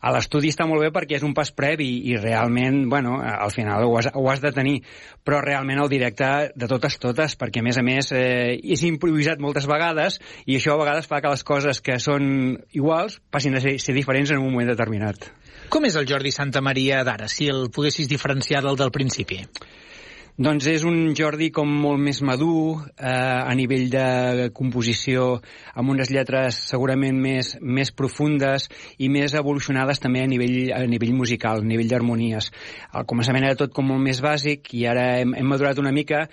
A l'estudi està molt bé perquè és un pas previ i realment, bueno, al final ho has, ho has de tenir, però realment el directe de totes totes, perquè a més a més eh, és improvisat moltes vegades i això a vegades fa que les coses que són iguals passin a ser, ser diferents en un moment determinat. Com és el Jordi Santa Maria d'ara, si el poguessis diferenciar del del principi? Doncs és un Jordi com molt més madur, eh, a nivell de composició, amb unes lletres segurament més, més profundes i més evolucionades també a nivell, a nivell musical, a nivell d'harmonies. Al començament era tot com molt més bàsic i ara hem, hem madurat una mica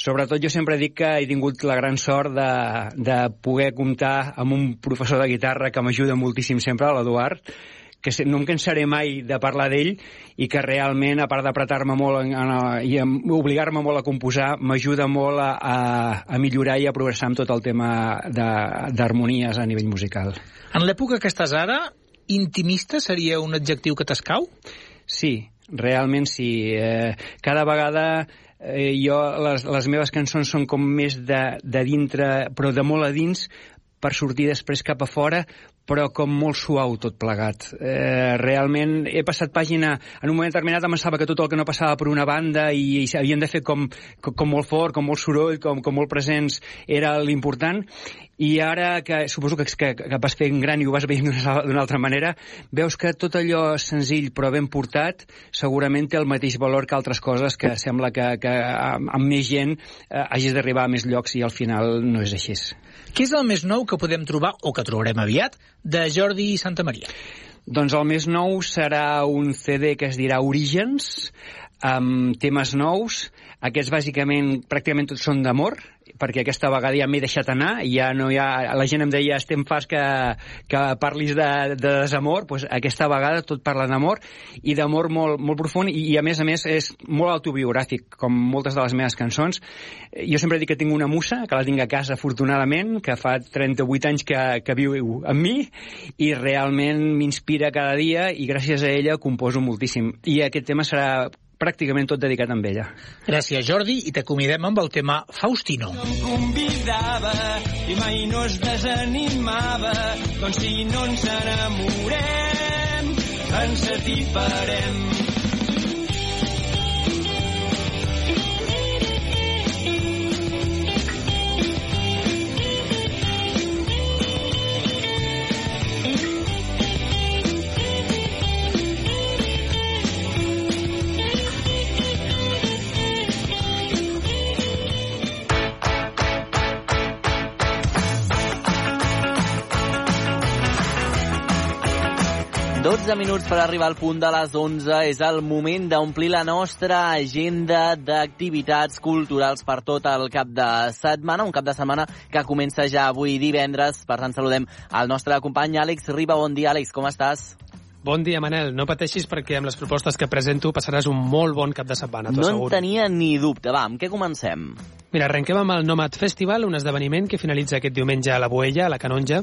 Sobretot jo sempre dic que he tingut la gran sort de, de poder comptar amb un professor de guitarra que m'ajuda moltíssim sempre, l'Eduard, que no em cansaré mai de parlar d'ell i que realment, a part d'apretar-me molt en, en, i obligar-me molt a composar, m'ajuda molt a, a, a millorar i a progressar amb tot el tema d'harmonies a nivell musical. En l'època que estàs ara, intimista seria un adjectiu que t'escau? Sí, realment sí. Eh, cada vegada eh, jo, les, les meves cançons són com més de, de dintre, però de molt a dins, per sortir després cap a fora, però com molt suau tot plegat. Eh, realment he passat pàgina, en un moment determinat em pensava que tot el que no passava per una banda i, i havien de fer com, com, com molt fort, com molt soroll, com, com molt presents era l'important, i ara que suposo que, que, que vas fent gran i ho vas veient d'una altra manera, veus que tot allò senzill però ben portat segurament té el mateix valor que altres coses que sembla que, que amb, amb més gent eh, hagis d'arribar a més llocs i al final no és així. Què és el més nou que podem trobar, o que trobarem aviat, de Jordi Santa Maria? Doncs el més nou serà un CD que es dirà Orígens, amb temes nous. Aquests, bàsicament, pràcticament tots són d'amor, perquè aquesta vegada ja m'he deixat anar, ja no hi ha... La gent em deia, estem fas que, que parlis de, de desamor, doncs aquesta vegada tot parla d'amor, i d'amor molt, molt profund, i, i a més a més és molt autobiogràfic, com moltes de les meves cançons. Jo sempre dic que tinc una musa, que la tinc a casa afortunadament, que fa 38 anys que, que viu amb mi, i realment m'inspira cada dia, i gràcies a ella composo moltíssim. I aquest tema serà pràcticament tot dedicat a ella. Gràcies, Jordi, i t'acomidem amb el tema Faustino. No em convidava i mai no es desanimava. Doncs si no ens enamorem, ens atiparem. Dotze minuts per arribar al punt de les 11. És el moment d'omplir la nostra agenda d'activitats culturals per tot el cap de setmana. Un cap de setmana que comença ja avui divendres. Per tant, saludem al nostre company Àlex Riba. Bon dia, Àlex, com estàs? Bon dia, Manel. No pateixis perquè amb les propostes que presento passaràs un molt bon cap de setmana, t'ho No en asseguro. tenia ni dubte. Va, amb què comencem? Mira, arrenquem amb el Nomad Festival, un esdeveniment que finalitza aquest diumenge a la Boella, a la Canonja,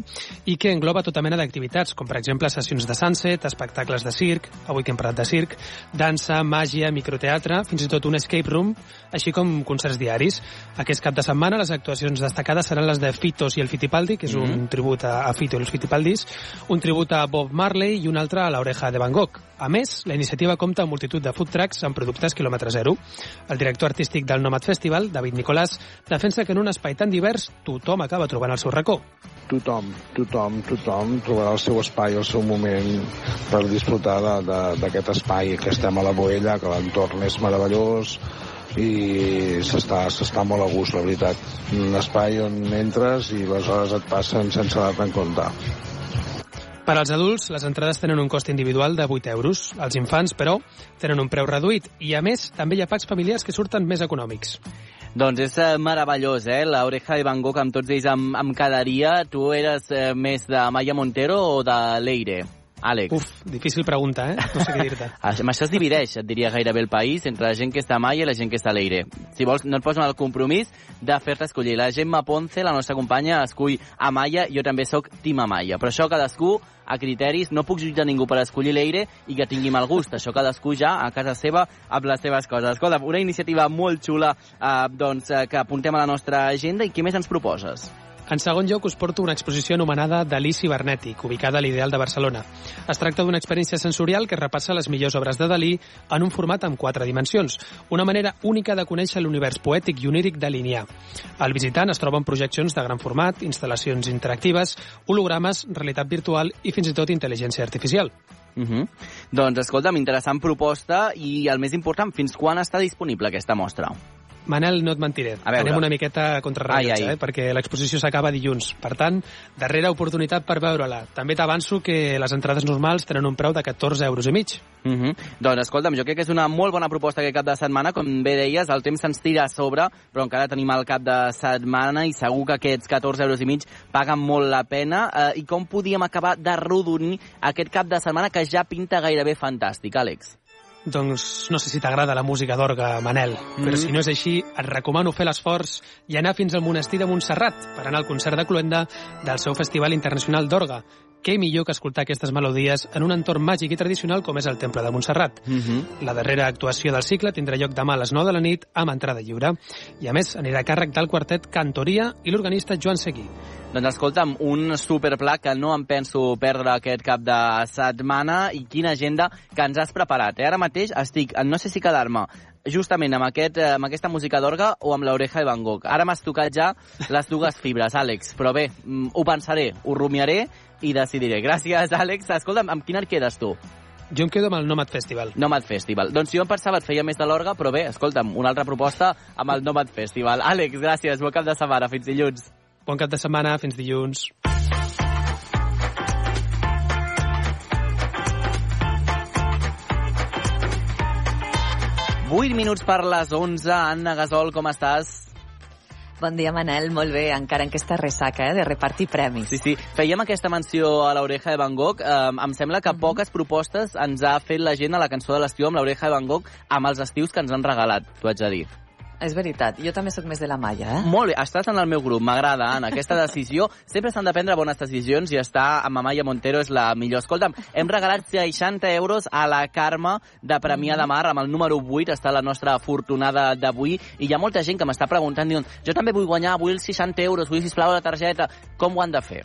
i que engloba tota mena d'activitats, com per exemple sessions de sunset, espectacles de circ, avui que hem parlat de circ, dansa, màgia, microteatre, fins i tot un escape room, així com concerts diaris. Aquest cap de setmana les actuacions destacades seran les de Fitos i el Fittipaldi, que és un Mhm. tribut a, a Fito i els Fittipaldis, un tribut a Bob Marley i un altre a l'Oreja de Van Gogh. A més, la iniciativa compta amb multitud de food trucks amb productes quilòmetre zero. El director artístic del Nomad Festival, David Nicolàs, defensa que en un espai tan divers tothom acaba trobant el seu racó. tothom, tothom, tothom trobarà el seu espai, el seu moment per disfrutar d'aquest espai que estem a la Boella, que l'entorn és meravellós i s'està s'està molt a gust, la veritat. Un espai on entres i les hores et passen sense dar-te en compte. Per als adults, les entrades tenen un cost individual de 8 euros. Els infants, però, tenen un preu reduït i, a més, també hi ha packs familiars que surten més econòmics. Doncs és eh, meravellós, eh? L'Oreja de Van Gogh amb tots ells em, em quedaria. Tu eres eh, més de Maya Montero o de Leire? Àlex. Uf, difícil pregunta, eh? No sé què dir-te. *laughs* Amb això es divideix, et diria gairebé el país, entre la gent que està a Maia i la gent que està a Leire. Si vols, no et poso el compromís de fer-te escollir. La Gemma Ponce, la nostra companya, escull a Maia, jo també sóc Tim Maia. Però això cadascú a criteris, no puc jutjar ningú per escollir Leire i que tingui mal gust. Això cadascú ja a casa seva amb les seves coses. Escolta, una iniciativa molt xula eh, doncs, eh, que apuntem a la nostra agenda i què més ens proposes? En segon lloc, us porto una exposició anomenada Dalí Cibernètic, ubicada a l'Ideal de Barcelona. Es tracta d'una experiència sensorial que repassa les millors obres de Dalí en un format amb quatre dimensions, una manera única de conèixer l'univers poètic i oníric de Linià. Al visitant es troben projeccions de gran format, instal·lacions interactives, hologrames, realitat virtual i fins i tot intel·ligència artificial. Uh -huh. Doncs escolta'm, interessant proposta i el més important, fins quan està disponible aquesta mostra? Manel, no et mentiré. A veure. Anem una miqueta contra rellotge, eh? perquè l'exposició s'acaba dilluns. Per tant, darrera oportunitat per veure-la. També t'avanço que les entrades normals tenen un preu de 14 euros i mig. Uh -huh. Doncs escolta'm, jo crec que és una molt bona proposta aquest cap de setmana. Com bé deies, el temps se'ns tira a sobre, però encara tenim el cap de setmana i segur que aquests 14 euros i mig paguen molt la pena. Eh, I com podíem acabar de rodonir aquest cap de setmana que ja pinta gairebé fantàstic, Àlex? Doncs no sé si t'agrada la música d'orga, Manel, però Mm. si no és així, et recomano fer l'esforç i anar fins al monestir de Montserrat per anar al concert de Cluenda del seu Festival Internacional d'Orga. Què millor que escoltar aquestes melodies en un entorn màgic i tradicional com és el Temple de Montserrat. Uh -huh. La darrera actuació del cicle tindrà lloc demà a les 9 de la nit amb entrada lliure. I a més, anirà a càrrec del quartet Cantoria i l'organista Joan Seguí. Doncs escolta'm, un superpla que no em penso perdre aquest cap de setmana i quina agenda que ens has preparat. Eh? Ara mateix estic, no sé si quedar-me justament amb, aquest, eh, amb aquesta música d'orga o amb l'oreja de Van Gogh. Ara m'has tocat ja les dues fibres, Àlex, però bé, mm, ho pensaré, ho rumiaré i decidiré. Gràcies, Àlex. Escolta'm, amb quin et quedes tu? Jo em quedo amb el Nomad Festival. Nomad Festival. Doncs jo em pensava et feia més de l'orga, però bé, escolta'm, una altra proposta amb el Nomad Festival. Àlex, gràcies, bon cap de setmana, fins dilluns. Bon cap de setmana, fins dilluns. Vuit minuts per les 11. Anna Gasol, com estàs? Bon dia, Manel. Molt bé, encara en aquesta ressaca, eh, de repartir premis. Sí, sí. Fèiem aquesta menció a l'Oreja de Van Gogh. Um, em sembla que poques propostes ens ha fet la gent a la cançó de l'estiu amb l'Oreja de Van Gogh amb els estius que ens han regalat, t'ho haig de dir. És veritat, jo també sóc més de la malla, eh? Molt bé, estàs en el meu grup, m'agrada, Anna, aquesta decisió. Sempre s'han de prendre bones decisions i estar amb Amaya Montero és la millor. Escolta'm, hem regalat 60 euros a la Carme de Premià de Mar, amb el número 8, està la nostra afortunada d'avui, i hi ha molta gent que m'està preguntant, diuen, jo també vull guanyar, vull els 60 euros, vull, sisplau, la targeta. Com ho han de fer?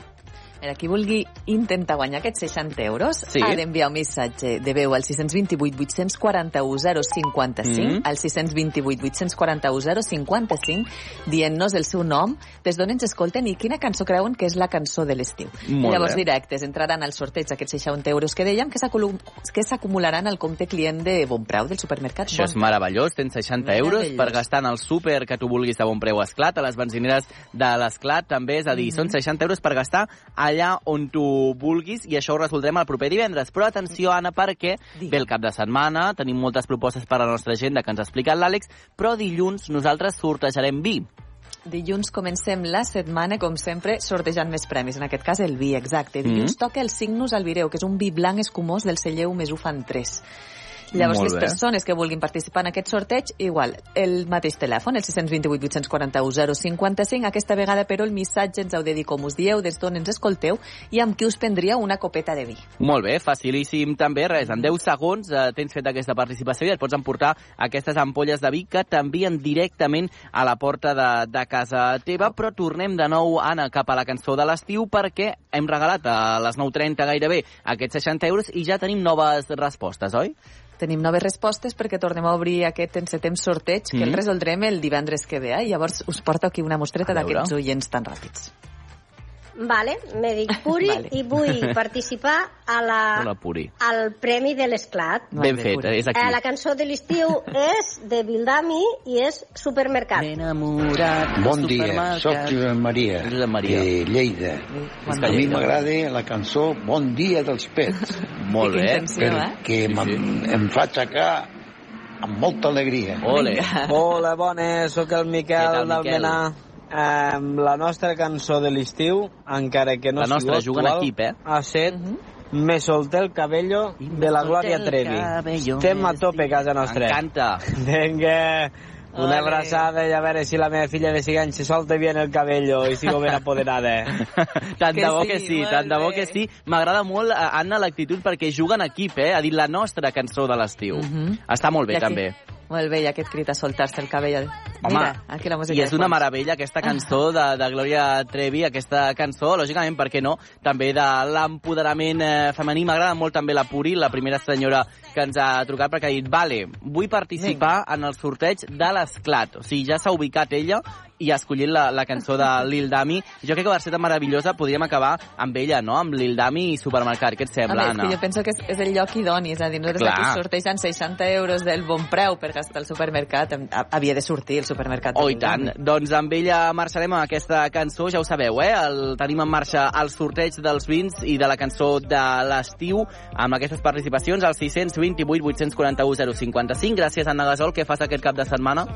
Mira, qui vulgui intentar guanyar aquests 60 euros Sí. ha d'enviar un missatge de veu al 628 841 055 Mhm. al 628 841 055 dient-nos el seu nom, des d'on ens escolten i quina cançó creuen que és la cançó de l'estiu. Llavors bé. directes entraran al sorteig d'aquests 60 euros que dèiem que s'acumularan al compte client de Bon Preu del supermercat Això és Bon meravellós, tens 60 euros per gastar en el súper que tu vulguis de bon preu a Esclat, a les benzineres de l'Esclat també, és a dir, Mhm. són 60 euros per gastar allà on tu vulguis i això ho resoldrem el proper divendres. Però atenció, Anna, perquè ve el cap de setmana, tenim moltes propostes per a la nostra agenda que ens ha explicat l'Àlex, però dilluns nosaltres sortejarem vi. Dilluns comencem la setmana, com sempre, sortejant més premis. En aquest cas, el vi, exacte. Dilluns Mhm. toca el Signus Albireu, que és un vi blanc escumós del celler Mesufan 3. Llavors, Molt les bé. persones que vulguin participar en aquest sorteig, igual, el mateix telèfon, el 628 841 055, aquesta vegada, però, el missatge ens heu de dir com us dieu, des d'on ens escolteu i amb qui us prendríeu una copeta de vi. Molt bé, facilíssim també, res, en 10 segons eh, tens fet aquesta participació i et pots emportar aquestes ampolles de vi que t'envien directament a la porta de, de casa teva, però tornem de nou, Anna, cap a la cançó de l'estiu perquè hem regalat a les 9.30 gairebé aquests 60 euros i ja tenim noves respostes, oi? Tenim noves respostes perquè tornem a obrir aquest encetem sorteig que el Mhm. resoldrem el divendres que ve. Eh? Llavors us porto aquí una mostreta d'aquests oients tan ràpids. Vale, me dic *laughs* Puri Vale. i vull *laughs* participar a la, Hola, Puri. al Premi de l'Esclat. Ben fet, és aquí. Eh, la cançó de l'estiu *laughs* és de Bildami i és Supermercat. Enamorat Bon dia, sóc Josep Maria, Josep Maria. de Lleida. Bon a mi m'agrada la cançó Bon dia dels pets. Molt bé. Perquè em, em fa aixecar amb molta alegria. Ole. Hola, bones, sóc el Miquel? d'Almenar. Um, la nostra cançó de l'estiu, encara que no La nostra, sigut juga en actual, equip, eh? ha set Me solté el cabello de la Glòria Trevi. cabello Estem a tope a casa nostra. M'encanta. *laughs* Vinga, una Ole. abraçada i a veure si la meva filla de 5 anys se solta bien el cabello i sigo ben apoderada. *laughs* Tant Que de bo sí, que sí, tant de bo que sí. M'agrada molt, eh, Anna, l'actitud perquè juga en equip, eh? Ha dit la nostra cançó de l'estiu. Mhm. Està molt bé, I aquí- també. Molt bé, i aquest crit a soltar-se el cabell. Home, Mira, aquí la música I és una meravella aquesta cançó de, de Gloria Trevi, aquesta cançó, lògicament, per què no, també de l'empoderament eh, femení. M'agrada molt també la Puri, la primera senyora que ens ha trucat, perquè ha dit, vale, vull participar en el sorteig de l'Esclat. O sigui, ja s'ha ubicat ella i ha escollit la, la cançó de *laughs* Lil Dami. Jo crec que va ser tan meravellosa, podríem acabar amb ella, no?, amb Lil Dami i Supermercat. Què et sembla, més, Anna? que jo penso que és, és el lloc idoni, és a dir, nosaltres Clar. aquí sortejant 60 euros del bon preu per gastar al supermercat, havia de sortir el supermercat. Oh, i tant. Doncs amb ella marxarem amb aquesta cançó, ja ho sabeu, eh? El, tenim en marxa el sorteig dels vins i de la cançó de l'estiu amb aquestes participacions al 628 841 055. Gràcies, Anna Gasol. Què fas aquest cap de setmana?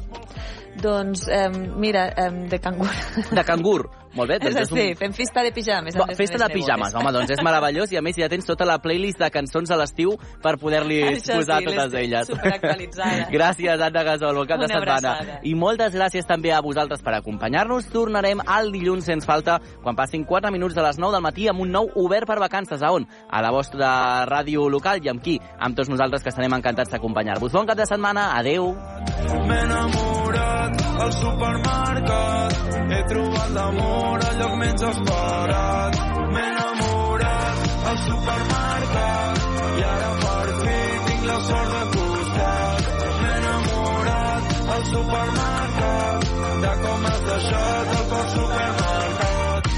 Doncs, eh, mira, eh, de cangur. De cangur. *laughs* Molt bé. És Doncs així, fem festa de pijames. Bo, festa de pijames, home, doncs és meravellós i a més ja tens tota la playlist de cançons de l'estiu per poder-li *laughs* posar sí, totes elles. superactualitzada. *laughs* gràcies, Anna Gasol, bon cap de setmana. abraçada. I moltes gràcies també a vosaltres per acompanyar-nos. Tornarem al dilluns sense falta quan passin 4 minuts de les 9 del matí amb un nou Obert per Vacances. A on? A la vostra ràdio local i amb qui? Amb tots nosaltres que estarem encantats d'acompanyar-vos. Bon cap de setmana, adeu. M'he enamorat al supermercat He trobat l'amor al lloc menys esperat. M'he enamorat al supermercat. I ara per fi tinc la sort de costat. M'he enamorat al supermercat. De com has deixat el cor supermercat.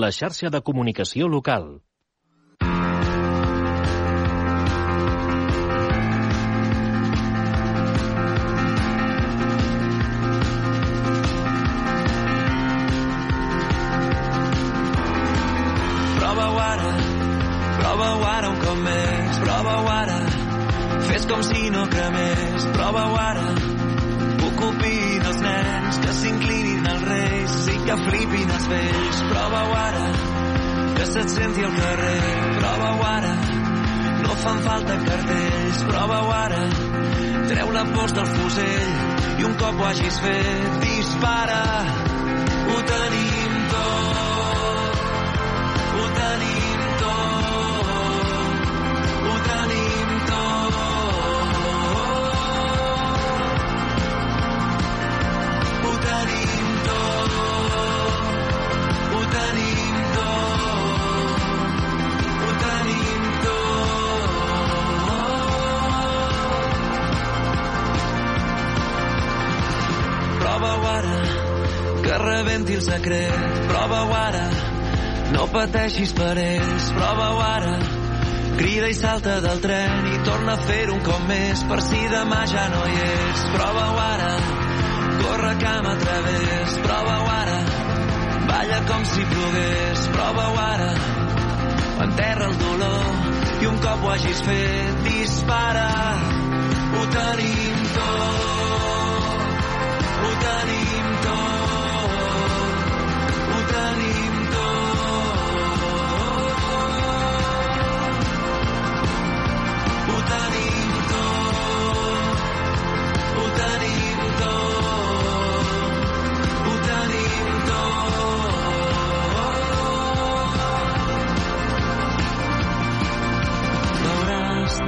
La xarxa de comunicació local. Prova-ho ara, prova-ho ara un cop més, prova-ho ara. Fes com si no cremés, prova-ho ara. Ocupin els nens, que s'inclinin els reis i que flipin els vells. Prova-ho ara, que se't senti al carrer. Prova-ho ara, no fan falta cartells, prova-ho ara. Treu la post del fusell i un cop ho hagis fet, dispara. Ho tenim tot, Prova-ho ara, que rebenti el secret. Prova-ho ara, no pateixis per ells. Prova-ho ara, crida i salta del tren i torna a fer un cop més per si demà ja no hi és. Prova-ho ara, corre cam a través. Prova-ho ara, balla com si plogués. Prova-ho ara, enterra el dolor i un cop ho hagis fet, dispara. Ho tenim tot, ho tenim tot,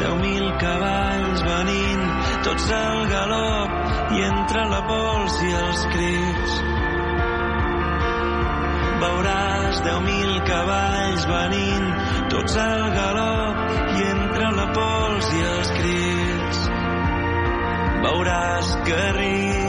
deu mil cavalls venint, tots al galop i entre la pols i els crits. Veuràs deu mil cavalls venint, tots al galop i entre la pols i els crits. Veuràs que rius